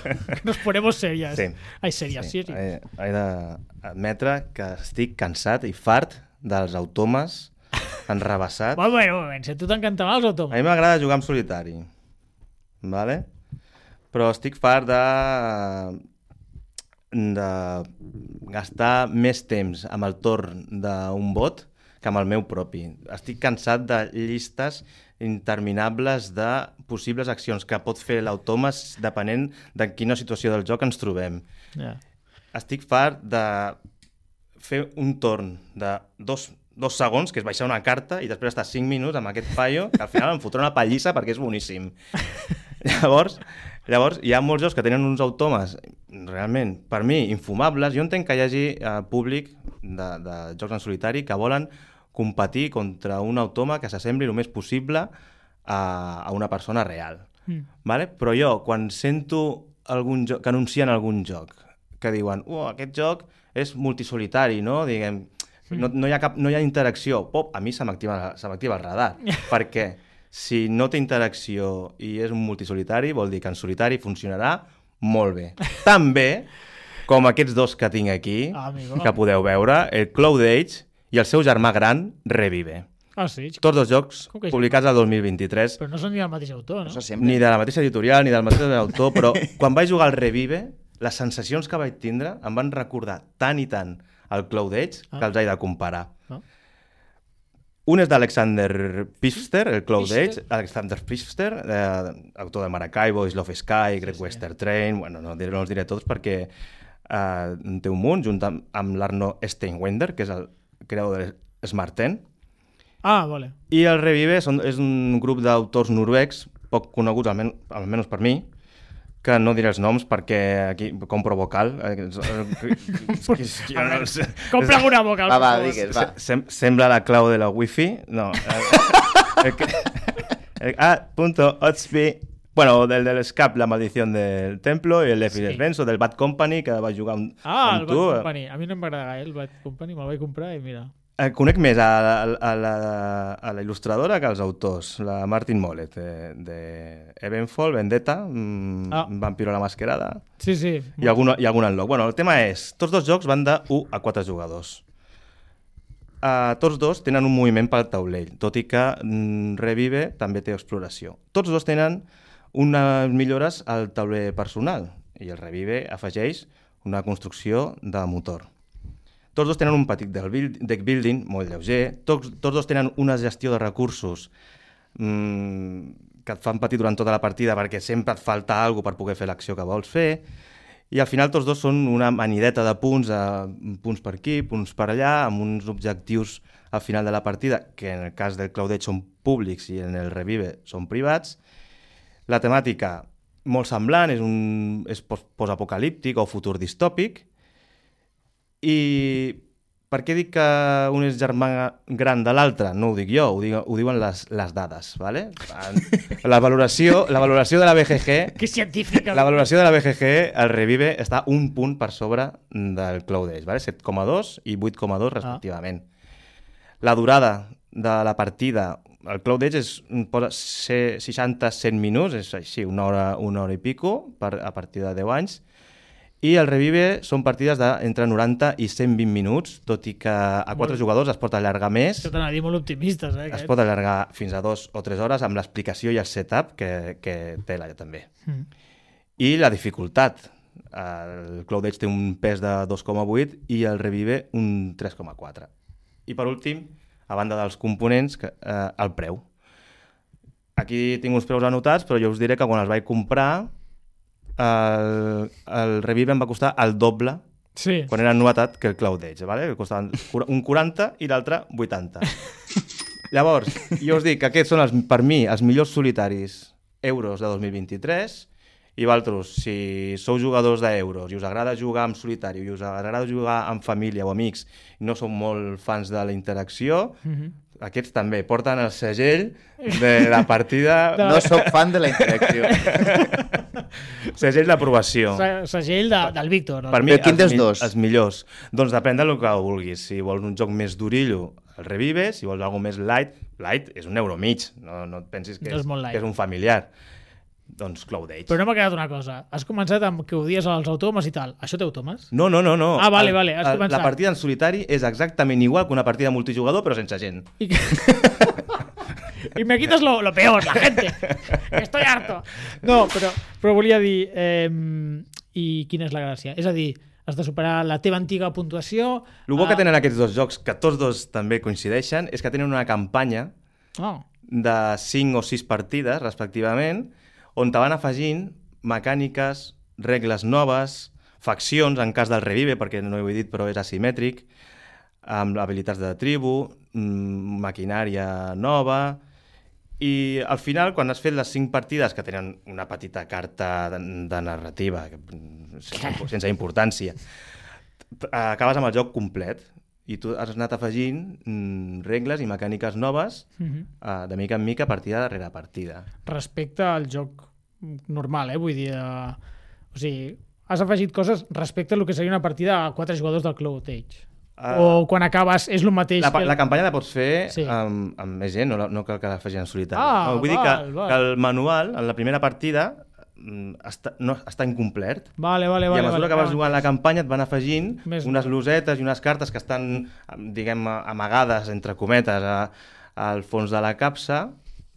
que nos ponemos serias. Sí. Ai, serias, sí, sí. He, he d'admetre que estic cansat i fart dels automes enrabassats. Bueno, bueno, bueno, si a tu t'encantaven els A automes. mi m'agrada jugar en solitari, vale? però estic fart de, de gastar més temps amb el torn d'un bot que amb el meu propi. Estic cansat de llistes interminables de possibles accions que pot fer l'automes depenent de quina situació del joc ens trobem. Ja. Estic fart de fer un torn de dos, dos segons, que és baixar una carta, i després estar 5 minuts amb aquest paio, que al final em fotrà una pallissa perquè és boníssim. llavors, llavors, hi ha molts jocs que tenen uns automes realment, per mi, infumables. Jo entenc que hi hagi eh, públic de, de jocs en solitari que volen competir contra un automa que s'assembli el més possible a, a una persona real. Mm. Vale? Però jo, quan sento algun joc, que anuncien algun joc, que diuen, oh, aquest joc és multisolitari, no? Diguem, no, no, hi ha cap, no hi ha interacció. Pop, a mi se m'activa el radar. perquè si no té interacció i és un multisolitari, vol dir que en solitari funcionarà molt bé. Tan bé com aquests dos que tinc aquí, Ah, amigo. que podeu veure, el Cloud Age i el seu germà gran, Revive. Ah, sí, Tots dos jocs publicats al 2023 però no són ni el mateix autor, no? Ni de la mateixa editorial ni del mateix autor, però quan vaig jugar al Revive, les sensacions que vaig tindre em van recordar tant i tant el Cloud Age Ah. que els he de comparar. Ah. Un és d'Alexander Pfister, el Cloud. Age, Alexander Pfister, eh, autor de Maracaibo, Is Love Sky, Great sí. Western Train, bueno, no, no els diré tots perquè eh, té un munt, junt amb, amb l'Arno Steinwender, que és el creador de Smart 10, Ah, vale. i el Revive són, és un grup d'autors noruecs, poc coneguts, almen, almenys per mi, que no diré els noms perquè aquí compro vocal. eh, eh. Compra alguna boca, Va, va, digues, va. Sem sembla la clau de la wifi. No. eh, el que- el- ah, punto, Otsby. Bueno, del del Scap, la maldición del templo, i el de Phil Sí. Benzo, del Bad Company, que va jugar amb, Ah, el amb Bad tu. Company. A mi no em va agradar gaire el Bad Company, me'l vaig comprar i mira. Eh, conec més a, a, a, la, a la il·lustradora que als autors, la Martin Mollet, de, de Evenfall, Vendetta, mm, Ah. Vampiro a la Masquerada, Sí, sí. i algun, i algun unlock. Bueno, el tema és, tots dos jocs van de 1 a 4 jugadors. Uh, tots dos tenen un moviment pel taulell, tot i que mm, Revive també té exploració. Tots dos tenen unes millores al tauler personal, i el Revive afegeix una construcció de motor. Tots dos tenen un petit deck building molt lleuger, tots, tots dos tenen una gestió de recursos mmm, que et fan patir durant tota la partida perquè sempre et falta alguna per poder fer l'acció que vols fer, i al final tots dos són una manideta de punts, eh, punts per aquí, punts per allà, amb uns objectius al final de la partida, que en el cas del Claudet són públics i en el Revive són privats. La temàtica molt semblant, és, un, és post- postapocalíptic o futur distòpic. I per què dic que un és germà gran de l'altre? No ho dic jo, ho, dic, ho diuen les, les dades. ¿vale? La, valoració, la valoració de la BGG Que científica. la valoració de la BGG, el Revive, està un punt per sobre del Cloud Age, ¿vale? 7,2 i 8,2 respectivament. La durada de la partida, el Cloud Age és, posa 60-100 minuts, és així, una hora, una hora i pico per, a partir de 10 anys, i el Revive són partides d'entre 90 i 120 minuts, tot i que a 4 jugadors es pot allargar més, Això t'anava a dir molt optimistes, eh? es aquest. pot allargar fins a 2 o 3 hores amb l'explicació i el setup que, que té la també. Mm. I la dificultat. El Cloud Edge té un pes de 2,8 i el Revive un 3,4. I per últim, a banda dels components, que, eh, el preu. Aquí tinc uns preus anotats, però jo us diré que quan els vaig comprar, el, el Revive em va costar el doble Sí. quan era novetat que el Cloud Edge, ¿vale? que costaven un 40 i l'altre 80. Llavors, jo us dic que aquests són, els, per mi, els millors solitaris euros de 2023 i vosaltres, si sou jugadors d'euros i us agrada jugar amb solitari i us agrada jugar amb família o amics i no sou molt fans de la interacció, Mhm. Aquests també porten el segell de la partida, No sóc fan de la interacció. segell d'aprovació. Se- Segell de, del Víctor. Per mi, Però quin els, dels dos? Els millors. Doncs depèn del que vulguis. Si vols un joc més durillo, el revive. Si vols alguna més light, light és un euro mig. No, no et pensis que, No és molt light. que és un familiar. Doncs Cloud Age. Però no m'ha quedat una cosa. Has començat amb que odies els autòmats i tal. Això té autòmats? No, no, no. no. Ah, vale, vale, has el- començat. La partida en solitari és exactament igual que una partida multijugador, però sense gent. Y, que- y me quitas lo, lo peor, la gente. Estoy harto. No, però, però volia dir... Eh, I quina és la gràcia? És a dir, has de superar la teva antiga puntuació... El bo que ah, tenen aquests dos jocs, que tots dos també coincideixen, és que tenen una campanya Oh, de 5 o 6 partides, respectivament, on te van afegint mecàniques, regles noves, faccions, en cas del revive, perquè no ho he dit, però és asimètric, amb habilitats de tribu, mm, maquinària nova... I al final, quan has fet les 5 partides, que tenen una petita carta de, de narrativa, mm, sense, sense importància, acabes amb el joc complet i tu has anat afegint mm, regles i mecàniques noves mhm. uh, de mica en mica, partida darrere partida. respecte al joc normal, eh? Vull dir... Eh, o sigui, has afegit coses respecte al que seria una partida a quatre jugadors del Cloud Age. Ah. o quan acabes és el mateix La, que... la campanya la pots fer Sí. amb, amb més gent, no, no cal que la faci en solitari. Ah, no, vull dir val, que, val. que el manual, en la primera partida, mm, està, no, està incomplert. Vale, vale, I vale. a mesura vale, que vas vale. jugant la campanya et van afegint Més- unes losetes i unes cartes que estan, diguem, amagades, entre cometes, a, al fons de la capsa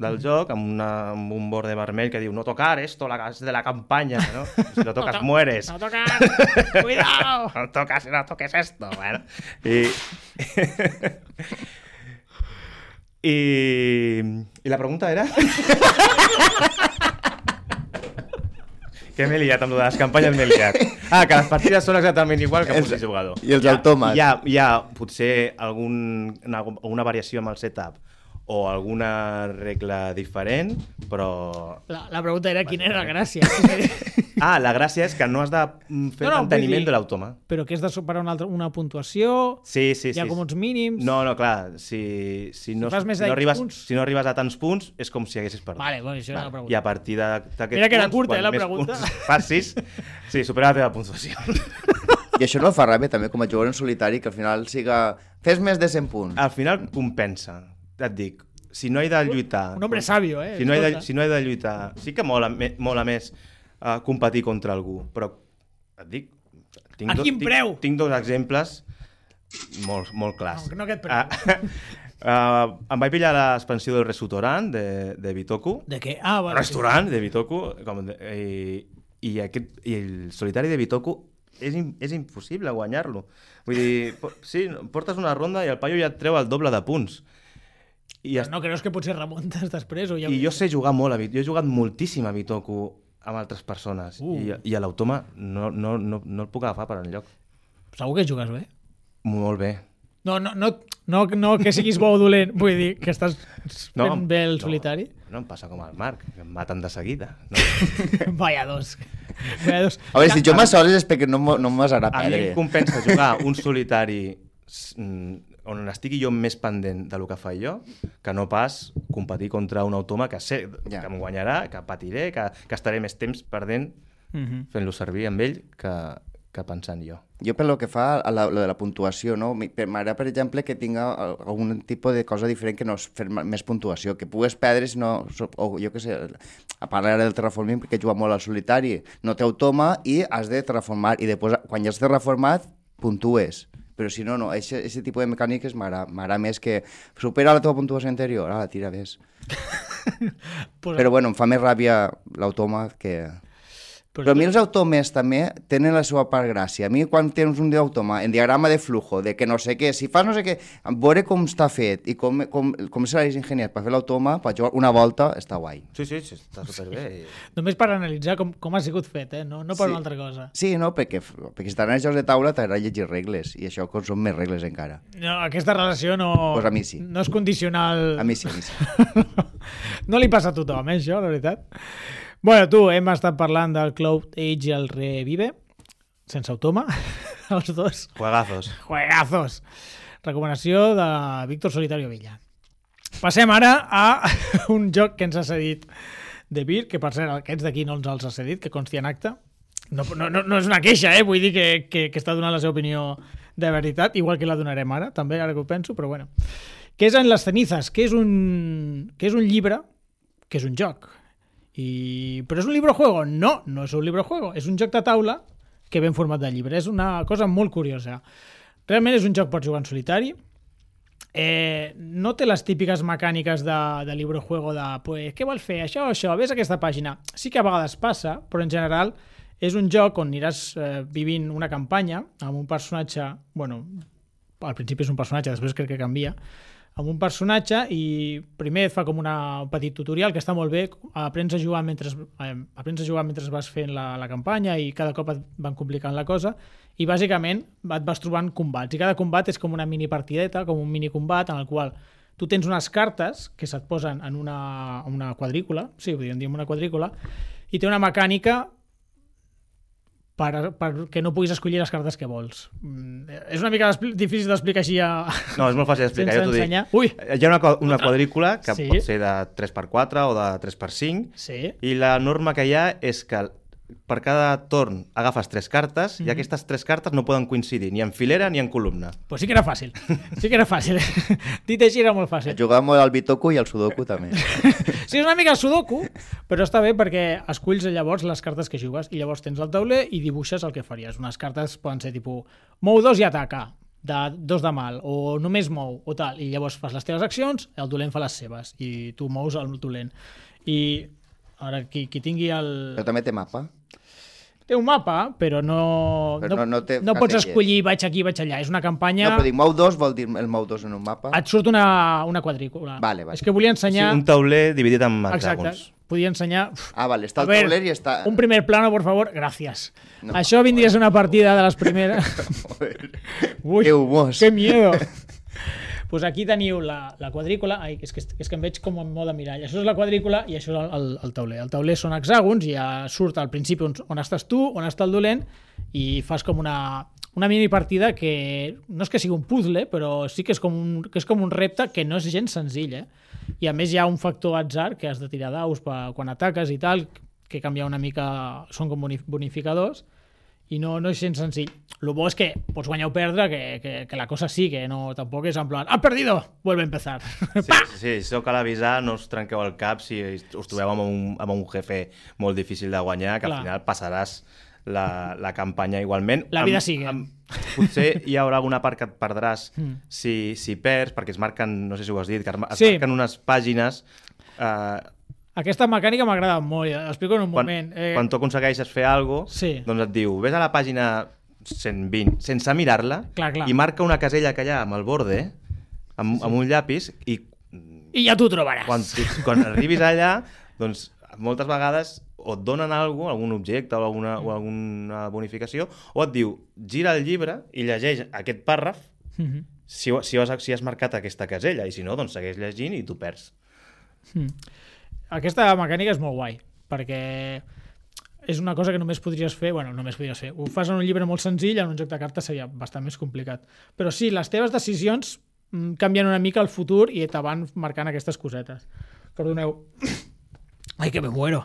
del Mm. joc, amb, una, amb un borde vermell que diu no tocar esto, la, es de la campanya, no? Si lo tocas to- mueres. No tocar! Cuidado! No tocas, no toques esto. Bueno. Y... y... ¿Y la pregunta era? que m'he liat amb les campanyes, m'he liat. Ah, que les partides són exactament igual que Els- multijugador. i els autòmats. Hi ha, hi ha potser algun, una, alguna variació amb el setup o alguna regla diferent, però... La, la pregunta era quina era la gràcia. Ah, la gràcia és que no has de mm, fer No, no, manteniment dir- de l'automa. Però que has de superar una, altra, una puntuació, Sí, sí, hi ha sí. com uns mínims... No, no, clar, si, si, no, si, no arribes, punts. si no arribes a tants punts, és com si haguessis perdut. Vale, bueno, això era la I pregunta. a partir de- d'aquests Mira que era punts, curta, eh, la més pregunta. punts Facis, sí, supera la teva puntuació. I això no fa ràbia també com a jugador en solitari, que al final siga... Fes més de 100 punts. Al final compensa, et dic. Si no he de lluitar... Un hombre sabio, eh? Si no, he de, si no he de lluitar... Sí que mola, me, mola més uh, competir contra algú, però et dic... Tinc A quin tinc, preu? Tinc dos exemples molt, molt clars. No, no aquest preu. Ah, uh, em vaig pillar l'expansió del restaurant de, de Bitoku. De què? Ah, vale. Restaurant de Bitoku. Com de, i, i, aquest, I el solitari de Bitoku és, és impossible guanyar-lo. Vull dir, sí, portes una ronda i el paio ja et treu el doble de punts. I, Però no creus que potser remuntes després? O ja... i jo sé jugar molt a Bitoku. Jo he jugat moltíssim a Bitoku amb altres persones. Uh. I, I a l'automa no, no, no, no el puc agafar per enlloc. Segur que jugues bé? Molt bé. No, no, no, no, no que siguis bo o dolent, vull dir que estàs fent No, bé el no. solitari. No em passa com al Marc, que em maten de seguida. No. Vaya dos. Vaya dos. A veure, si jo m'assoles és perquè no, no m'hasarà A mi em compensa jugar un solitari mm, on estigui jo més pendent de lo que faig jo, que no pas competir contra un automa que sé Ja. que em guanyarà, que patiré, que, que estaré més temps perdent Mhm. fent-lo servir amb ell que, que pensant jo. Jo pel que fa a la, lo de la puntuació, no? Per- m'agrada, per exemple, que tinga al- algun tipus de cosa diferent que no és fer més puntuació, que pugues perdre si no... O jo què sé, a part ara del terraforming, perquè juga molt al solitari, no té automa i has de terraformar, i després, quan ja has terraformat, puntues. Però si no, no, aquest tipus de mecàniques m'agrada més que supera la teva puntuació anterior, ara tira més. Pues, Però bueno, em fa més ràbia l'automa que... pues, Però a mi els automes també tenen la seva part gràcia. A mi quan tens un automa en diagrama de flujo, de que no sé què, si fas no sé què, veure com està fet i com, com, com se l'hagis ingeniat per fer l'automa, per jugar una volta, està guai. Sí, sí, sí està superbé. I... Només per analitzar com, com ha sigut fet, eh? no, no per Sí. una altra cosa. Sí, no? Perquè, perquè si t'agraden els jocs de taula t'agrada llegir regles i això com són més regles encara. No, aquesta relació no, Pues a mi sí. no és condicional. A mi sí, a mi sí. no li passa a tothom, eh, això, la veritat. Bueno, tu, hem estat parlant del Cloud Age i el Revive, sense automa, els dos. Juegazos. Juegazos. Recomanació de Víctor Solitario Villa. Passem ara a un joc que ens ha cedit de Vir, que per cert, aquests d'aquí no ens els ha cedit, que consti en acte. No, no, no, no és una queixa, eh? vull dir que, que, que està donant la seva opinió de veritat, igual que la donarem ara, també, ara que ho penso, però bueno. Què és en les cenizes? Què és un, què és un llibre? Que és un joc. I... Però és un llibre juego? No, no és un llibre juego. És un joc de taula que ve en format de llibre. És una cosa molt curiosa. Realment és un joc per jugar en solitari. Eh, no té les típiques mecàniques de, de llibre juego de pues, què vols fer, això o això, ves aquesta pàgina. Sí que a vegades passa, però en general és un joc on aniràs eh, vivint una campanya amb un personatge, bueno, al principi és un personatge, després crec que canvia, amb un personatge i primer et fa com una, un petit tutorial que està molt bé, aprens a jugar mentre, eh, aprens a jugar mentre vas fent la, la campanya i cada cop et van complicant la cosa. I bàsicament et vas trobant combats. I cada combat és com una mini partideta, com un mini combat en el qual tu tens unes cartes que se't posen en una, una quadrícula, sí, podríem dir en una quadrícula, i té una mecànica per, per que no puguis escollir les cartes que vols. Mm, és una mica difícil d'explicar així a... No, és molt fàcil d'explicar, jo t'ho dic. Ui! Hi ha una, una quadrícula que Sí. pot ser de 3x4 o de 3x5 Sí. i la norma que hi ha és que per cada torn agafes tres cartes Mhm. i aquestes tres cartes no poden coincidir ni en filera ni en columna. Pues sí que era fàcil. Sí que era fàcil. Dit així era molt fàcil. Jugàvem molt al Bitoku i al Sudoku també. Sí, és una mica el sudoku, però està bé perquè esculls llavors les cartes que jugues i llavors tens el tauler i dibuixes el que faries. Unes cartes poden ser tipus mou dos i ataca, de dos de mal, o només mou, o tal, i llavors fas les teves accions, el dolent fa les seves, i tu mous el dolent. I ara qui, qui tingui el... Però també té mapa. Té un mapa, però no, Però no- no té no pots escollir vaig aquí, vaig allà. És una campanya... No, però dic, mou dos vol dir el mou dos en un mapa? Et surt una, una quadrícula. Vale, vale. És que volia Sí, ensenyar... un tauler dividit en Exacte. hexàgons. Podia ensenyar... Uf, Ah, vale, està el ver, tauler i està... Un primer plano, por favor. Gràcies. No. Això vindria a ser una partida de les primeres... Ui, Que que miedo. pues aquí teniu la, la quadrícula. Ai, és que, és que em veig com en mode mirall. Això és la quadrícula i això és el, el, el tauler. El tauler són hexàgons i ja surt al principi on, on estàs tu, on està el dolent i fas com una, una mini partida que no és que sigui un puzzle, però sí que és com un, que és com un repte que no és gens senzill, eh? I a més hi ha un factor atzar que has de tirar daus per, quan ataques i tal, que canvia una mica, són com boni- bonificadors, i no, no és gens senzill. Lo bo és que pots guanyar o perdre, que, que, que la cosa sí, que no, tampoc és en plan, ha perdido, vuelve a empezar. Sí, sí, sí, això cal avisar, no us trenqueu el cap si us trobeu amb un, amb un jefe molt difícil de guanyar, que Clar. al final passaràs la, la campanya igualment. La vida Amb- sigue. amb- potser hi haurà alguna part que et perdràs Mm. si, si perds, perquè es marquen, no sé si ho has dit, que es Sí. marquen unes pàgines eh, Aquesta mecànica m'agrada molt, ja l'explico en un quan, moment. Eh, quan tu aconsegueixes fer alguna cosa, Sí. doncs et diu, vés a la pàgina 120, sense mirar-la, i marca una casella que hi ha amb el borde, amb, amb un llapis, i I ja t'ho trobaràs. quan, quan arribis allà, doncs moltes vegades o et donen alguna algun objecte o alguna, o alguna bonificació, o et diu, gira el llibre i llegeix aquest pàrraf Mhm. si, ho- si, has, si has marcat aquesta casella, i si no, doncs segueix llegint i tu perds. Aquesta mecànica és molt guai, perquè és una cosa que només podries fer, bueno, només podries fer, ho fas en un llibre molt senzill, en un joc de cartes seria bastant més complicat. Però sí, les teves decisions mm, canvien una mica el futur i te van marcant aquestes cosetes. Perdoneu. Ai, que me muero.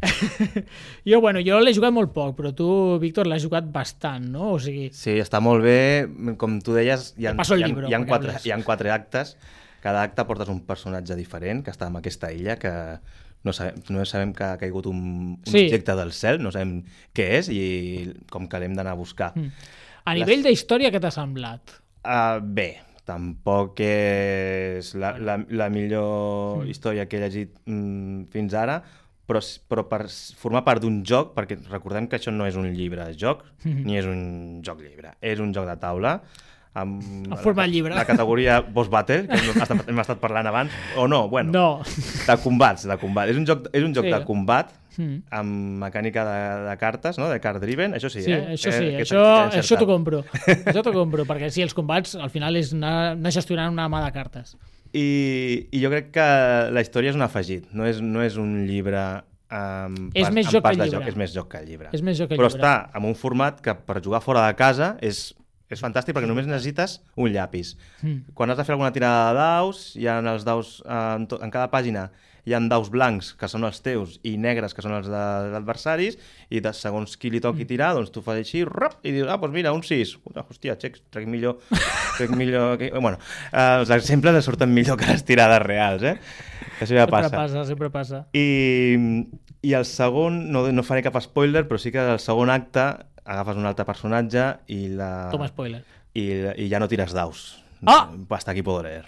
jo, bueno, jo l'he jugat molt poc, però tu, Víctor, l'has jugat bastant, no? O sigui, Sí, està molt bé. Com tu deies, hi ha, hi ha, llibre, hi ha, quatre, hi ha quatre actes. Cada acte portes un personatge diferent que està en aquesta illa que no sabem, no sabem que ha caigut un, un Sí. objecte del cel, no sabem què és i com que l'hem d'anar a buscar. Mm. a nivell d'història, què t'ha semblat? Uh, bé, tampoc és la, la, la millor història que he llegit mm, fins ara, però, però per formar part d'un joc, perquè recordem que això no és un llibre joc, ni és un joc llibre, és un joc de taula, amb En forma de llibre. la categoria Boss Battle, que hem estat, hem estat parlant abans, o no, bueno, No. de combats, de combat. És un joc, és un joc Sí. de combat Mm. amb mecànica de, de cartes, no? de card driven, això sí, Sí, eh? això sí, Eh, això, això t'ho compro. això t'ho compro, perquè sí, els combats al final és anar, anar gestionant una mà de cartes. I, I jo crec que la història és un afegit, no és, no és un llibre amb És pas, més amb joc pas que de llibre. joc, és més joc que el llibre. És més joc que Però llibre. està en un format que per jugar fora de casa és, és fantàstic perquè només necessites un llapis. Mm. Quan has de fer alguna tirada de daus, hi ha els daus, en, to, en cada pàgina hi ha daus blancs, que són els teus, i negres, que són els de- dels adversaris, i de, segons qui li toqui Mm. tirar, doncs tu fas així, rap, i dius, ah, doncs mira, un 6. Hòstia, xec, trec millor... Trec millor que... Bueno, eh, els exemples ens surten millor que les tirades reals, eh? Això ja Sempre passa. passa, sempre passa. I, I el segon, no, no faré cap spoiler, però sí que el segon acte agafes un altre personatge i, la, Toma spoiler. i, i ja no tires daus. Ah! Hasta aquí puedo leer.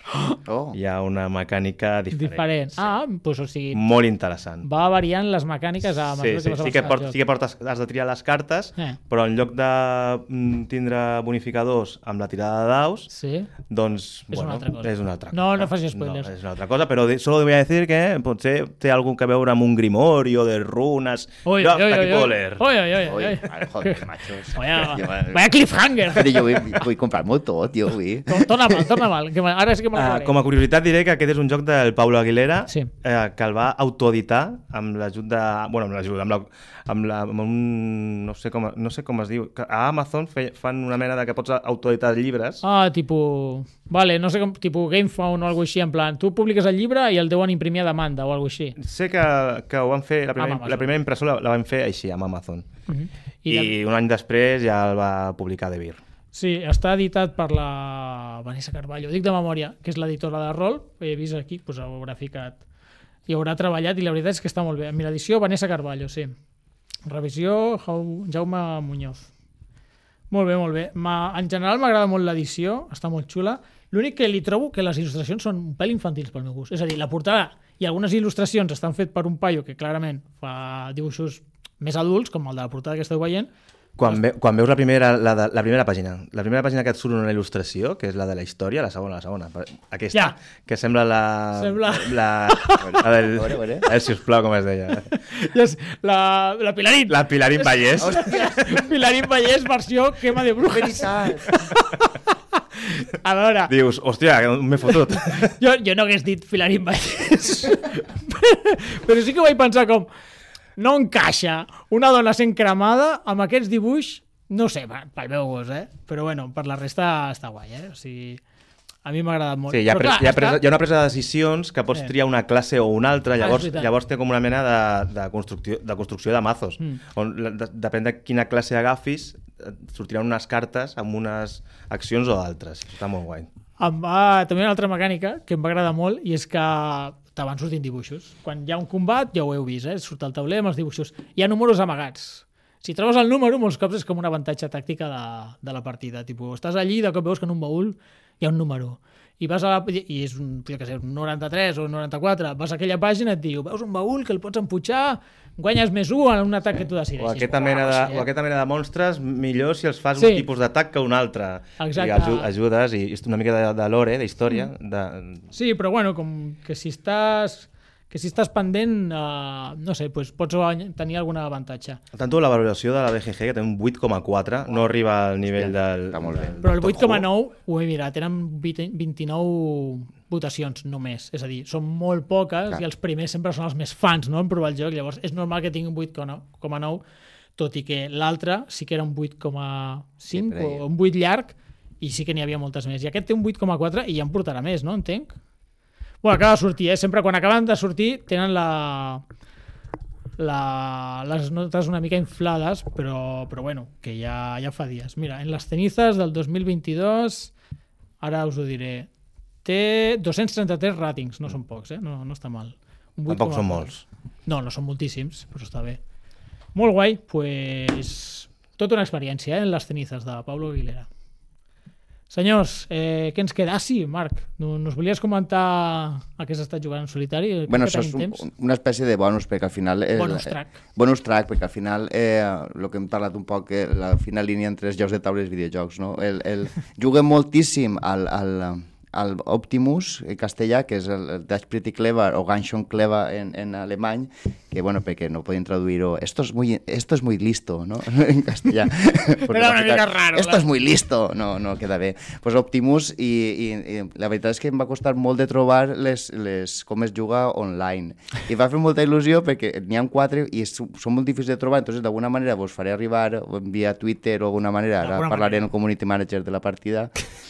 Oh. Hi ha una mecànica diferent. Diferent. Ah, doncs o sigui, Molt interessant. va variant les mecàniques a Sí, mesura sí, vas sí, que port, sí que portes, has de triar les cartes, Eh. però en lloc de mm, tindre bonificadors amb la tirada de daus, Sí. doncs, És bueno, una altra cosa. és una altra No, cosa. no facis spoilers. No, és una altra cosa, però de, solo voy a decir que potser té algun que veure amb un grimorio de runes. Ui, jo, ui, hasta ui, aquí puedo ui. leer. Ui, ui, ui, Ui, ui. joder, machos. Vaya, vaya cliffhanger. Però jo vull, vull comprar-m'ho tot, jo vull. To- Torna mal, torna mal. Que me- ara sí que me'l Uh, acabaré. com a curiositat diré que aquest és un joc del Paulo Aguilera Sí. eh, que el va autoeditar amb l'ajut de... Bueno, amb l'ajut, amb, la, amb, la, amb un... No sé, com, no sé com es diu. que A Amazon fe, fan una mena de que pots autoeditar llibres. Ah, tipus... Vale, no sé com... Tipus GameFound o alguna així, en plan, tu publiques el llibre i el deuen imprimir a demanda o alguna així. Sé que, que ho van fer... La primera, Amb Amazon. la primera impressió la, la van fer així, amb Amazon. Uh -huh. I, I un any després ja el va publicar De Beer. Sí, està editat per la Vanessa Carballo, dic de memòria, que és l'editora de rol, he vist aquí, doncs ho haurà ficat i haurà treballat, i la veritat és que està molt bé. Amb edició, Vanessa Carballo, sí. Revisió, Jau- Jaume Muñoz. Molt bé, molt bé. En general m'agrada molt l'edició, està molt xula. L'únic que li trobo que les il·lustracions són un pèl infantils pel meu gust. És a dir, la portada i algunes il·lustracions estan fet per un paio que clarament fa dibuixos més adults, com el de la portada que esteu veient, Quan, ve, quan veus la primera, la, de, la primera pàgina, la primera pàgina que et surt una il·lustració, que és la de la història, la segona, la segona, aquesta, Ja. que sembla la... Sembla- La, la del, A veure, a veure. a veure, sisplau, com es deia. Yes, la, la Pilarín. La Pilarín Vallès. Pilarín Vallès versió quema de brujas. A veure, Dius, hòstia, m'he fotut. jo, jo no hagués dit Pilarín Vallès. Però sí que vaig pensar com no encaixa una dona sent cremada amb aquests dibuix, no sé, pel meu gust, eh? Però bueno, per la resta està guai, eh? O sigui, a mi m'ha agradat molt. Sí, hi ha, Però pres, clar, hi, ha presa, està- hi ha una presa de decisions que pots Eh. triar una classe o una altra, és llavors, veritat. llavors té com una mena de, de, construcció, de construcció de mazos, Mm. on de, depèn de quina classe agafis, sortiran unes cartes amb unes accions o altres. Està molt guai. Em va, també una altra mecànica que em va agradar molt i és que te van sortint dibuixos. Quan hi ha un combat, ja ho heu vist, eh? surt el tauler amb els dibuixos. Hi ha números amagats. Si trobes el número, molts cops és com un avantatge tàctica de, de la partida. Tipo, estàs allí i de cop veus que en un baúl hi ha un número. I vas a la, i és un, jo què sé, un 93 o un 94, vas a aquella pàgina i et diu, veus un baúl que el pots empujar, guanyes més 1 en un atac que tu decideixis. O aquesta, mena de, o aquesta mena de monstres, millor si els fas Sí. un tipus d'atac que un altre. Exacte. I aju- ajudes, i és una mica de, de lore, d'història. De... Sí, però bueno, com que si estàs que si estàs pendent, uh, no sé, pues, pots tenir algun avantatge. Tanto la valoració de la BGG, que té un 8,4, no arriba al nivell del... està molt bé. del Però el Top 8,9 ho he mirat, eren 20 29 votacions només. És a dir, són molt poques Clar. i els primers sempre són els més fans no? en provar el joc. Llavors és normal que tingui un 8,9, tot i que l'altre sí que era un 8,5 Sempre hi- o un 8 llarg i sí que n'hi havia moltes més. I aquest té un 8,4 i ja en portarà més, no? Entenc? Bueno, acaba de sortir, eh? Sempre quan acaben de sortir tenen la, la, les notes una mica inflades, però, però bueno, que ja, ja fa dies. Mira, en les cenizas del 2022, ara us ho diré, té 233 ratings, no són pocs, eh? no, no està mal. Un Tampoc 8,4. són molts. No, no són moltíssims, però està bé. Molt guai, pues, tota una experiència eh, en les cenizas de Pablo Aguilera. Senyors, eh, què ens queda? Ah, sí, Marc, no- nos volies comentar a què s'ha estat jugant en solitari? Crec Bueno, que això és un, temps. una espècie de bonus, perquè al final... Eh, Bonus track. Eh, bonus track, perquè al final, eh, el que hem parlat un poc, eh, la fina línia entre els jocs de taula i els videojocs, no? El, el, juguem moltíssim al, al, al Optimus, en castellà, que és el, el That's Pretty Clever, o Ganz schön Clever en, en alemany, que, bueno, perquè no podien traduir-ho, esto es muy, esto es muy listo, no? en castellà. Era una mica raro, Esto clar. es muy listo, no, no queda bé. Pues Optimus, i, i, i la veritat és que em va costar molt de trobar les, les, com es juga online. I va fer molta il·lusió perquè n'hi ha quatre i és, són molt difícils de trobar, entonces d'alguna manera vos faré arribar via Twitter o alguna manera, ara parlaré manera. amb el community manager de la partida.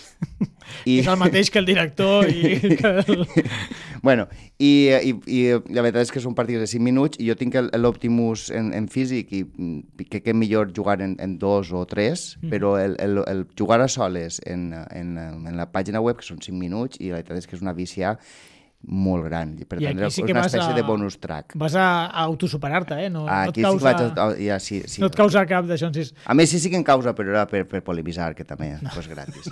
I, És el mateix que el director i que el... bueno, i, i, i la veritat és que són partides de 5 minuts i jo tinc el- l'Optimus en, en físic i mm, crec que és millor jugar en, en dos o tres, Mm. però el, el, el jugar a soles en, en, en la pàgina web, que són 5 minuts, i la veritat és que és una vicia molt gran. I per I tant, aquí sí que una vas espècie a- de bonus track. Vas a, a autosuperar-te, eh? No, no, et Aquí sí causa, vaig... A, ja, sí, sí. no et causa cap d'això. Sí. A més, sí, sí que em causa, però era per, per polemitzar, que també no. és gratis.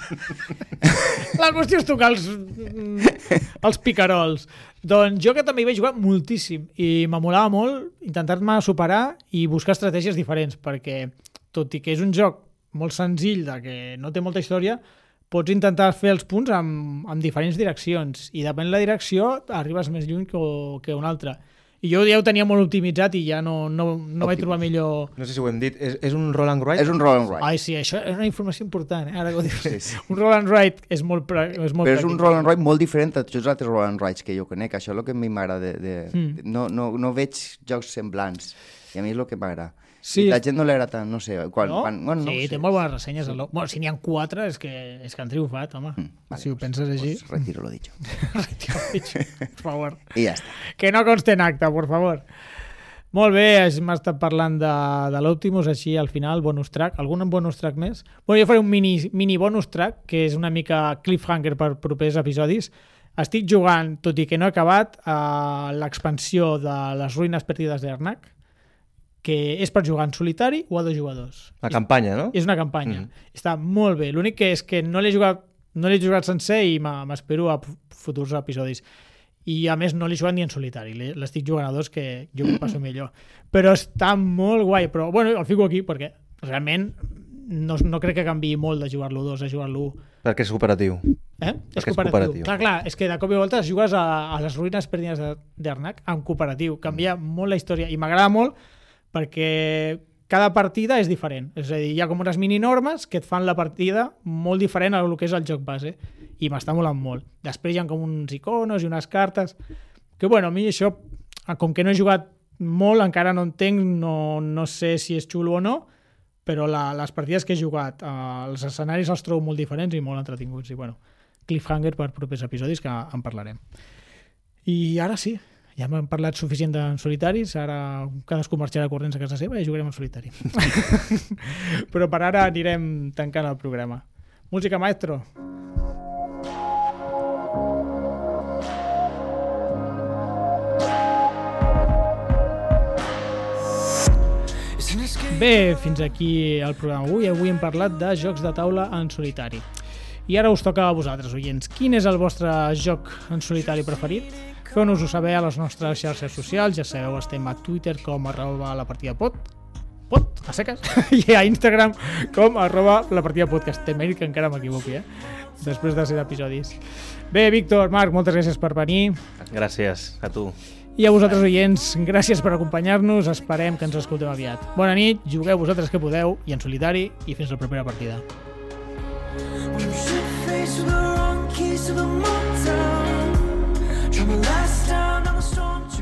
La qüestió és tocar els, mm, els picarols. Doncs jo que també hi vaig jugar moltíssim i m'amolava molt intentar-me superar i buscar estratègies diferents perquè tot i que és un joc molt senzill de que no té molta història pots intentar fer els punts amb, amb diferents direccions i depèn de la direcció arribes més lluny que, que una altra i jo ja ho tenia molt optimitzat i ja no, no, no vaig trobar millor No sé si ho hem dit, és, és un roll and ride? és un roll and ride. Ai, sí, això és una informació important, eh? ara que ho dius. Sí, sí. Un roll and ride és molt, pra... és molt Però és un pràctic. roll and ride molt diferent a tots els altres roll and rides que jo conec. Això és el que a mi m'agrada. De, de, Mm. no, no, no veig jocs semblants. I a mi és el que m'agrada. Sí. I la gent no agrada tant, no sé. Quan, No? quan, bueno, no sí, té molt bones ressenyes. Sí. Bueno, si n'hi ha quatre és que, és que han triomfat, home. Mm, vale, si ho penses així. Pues retiro lo dicho. por favor. I ja està. Que no conste en acta, por favor. Molt bé, hem estat parlant de, de l'Optimus, així al final, bonus track. Algun bonus track més? Bueno, jo faré un mini, mini bonus track, que és una mica cliffhanger per propers episodis. Estic jugant, tot i que no he acabat, a l'expansió de les ruïnes perdides d'Ernac, que és per jugar en solitari o a dos jugadors. La campanya, no? És una campanya. Mhm. Està molt bé. L'únic que és que no l'he jugat, no l'he jugat sencer i m'espero a futurs episodis. I a més no l'he jugat ni en solitari. L'estic jugant a dos que jo m'ho passo millor. Però està molt guai. Però bueno, el fico aquí perquè realment no, no crec que canvi molt de jugar-lo dos a jugar-lo. Perquè és cooperatiu. Eh? És Perquè és cooperatiu. cooperatiu. Clar, clar, és que de cop i volta jugues a, a les ruïnes perdides de- d'Arnac en cooperatiu. Canvia molt la història i m'agrada molt perquè cada partida és diferent. És a dir, hi ha com unes mininormes que et fan la partida molt diferent a lo que és el joc base i m'està molant molt. Després hi ha com uns iconos i unes cartes que, bueno, a mi això, com que no he jugat molt, encara no entenc, no, no sé si és xulo o no, però la, les partides que he jugat, eh, els escenaris els trobo molt diferents i molt entretinguts. I bueno, cliffhanger per propers episodis que en parlarem. I ara sí, ja m'han parlat suficient en solitaris, ara cadascú marxarà corrents a casa seva i jugarem en solitari. però per ara anirem tancant el programa. Música, maestro. Bé, fins aquí el programa avui. Avui hem parlat de jocs de taula en solitari. I ara us toca a vosaltres, oients. Quin és el vostre joc en solitari preferit? Feu-nos-ho saber a les nostres xarxes socials. Ja sabeu, estem a Twitter com arroba la partida pot, pot, a seques, i a Instagram com arroba la partida podcast. Mèrit que encara m'equivoqui, eh? Després de 100 episodis. Bé, Víctor, Marc, moltes gràcies per venir. Gràcies a tu. I a vosaltres, oients, gràcies per acompanyar-nos. Esperem que ens escoltem aviat. Bona nit, jugueu vosaltres que podeu, i en solitari, i fins la propera partida. Shit face with the wrong keys to the motel. Coming last down, I'm a storm.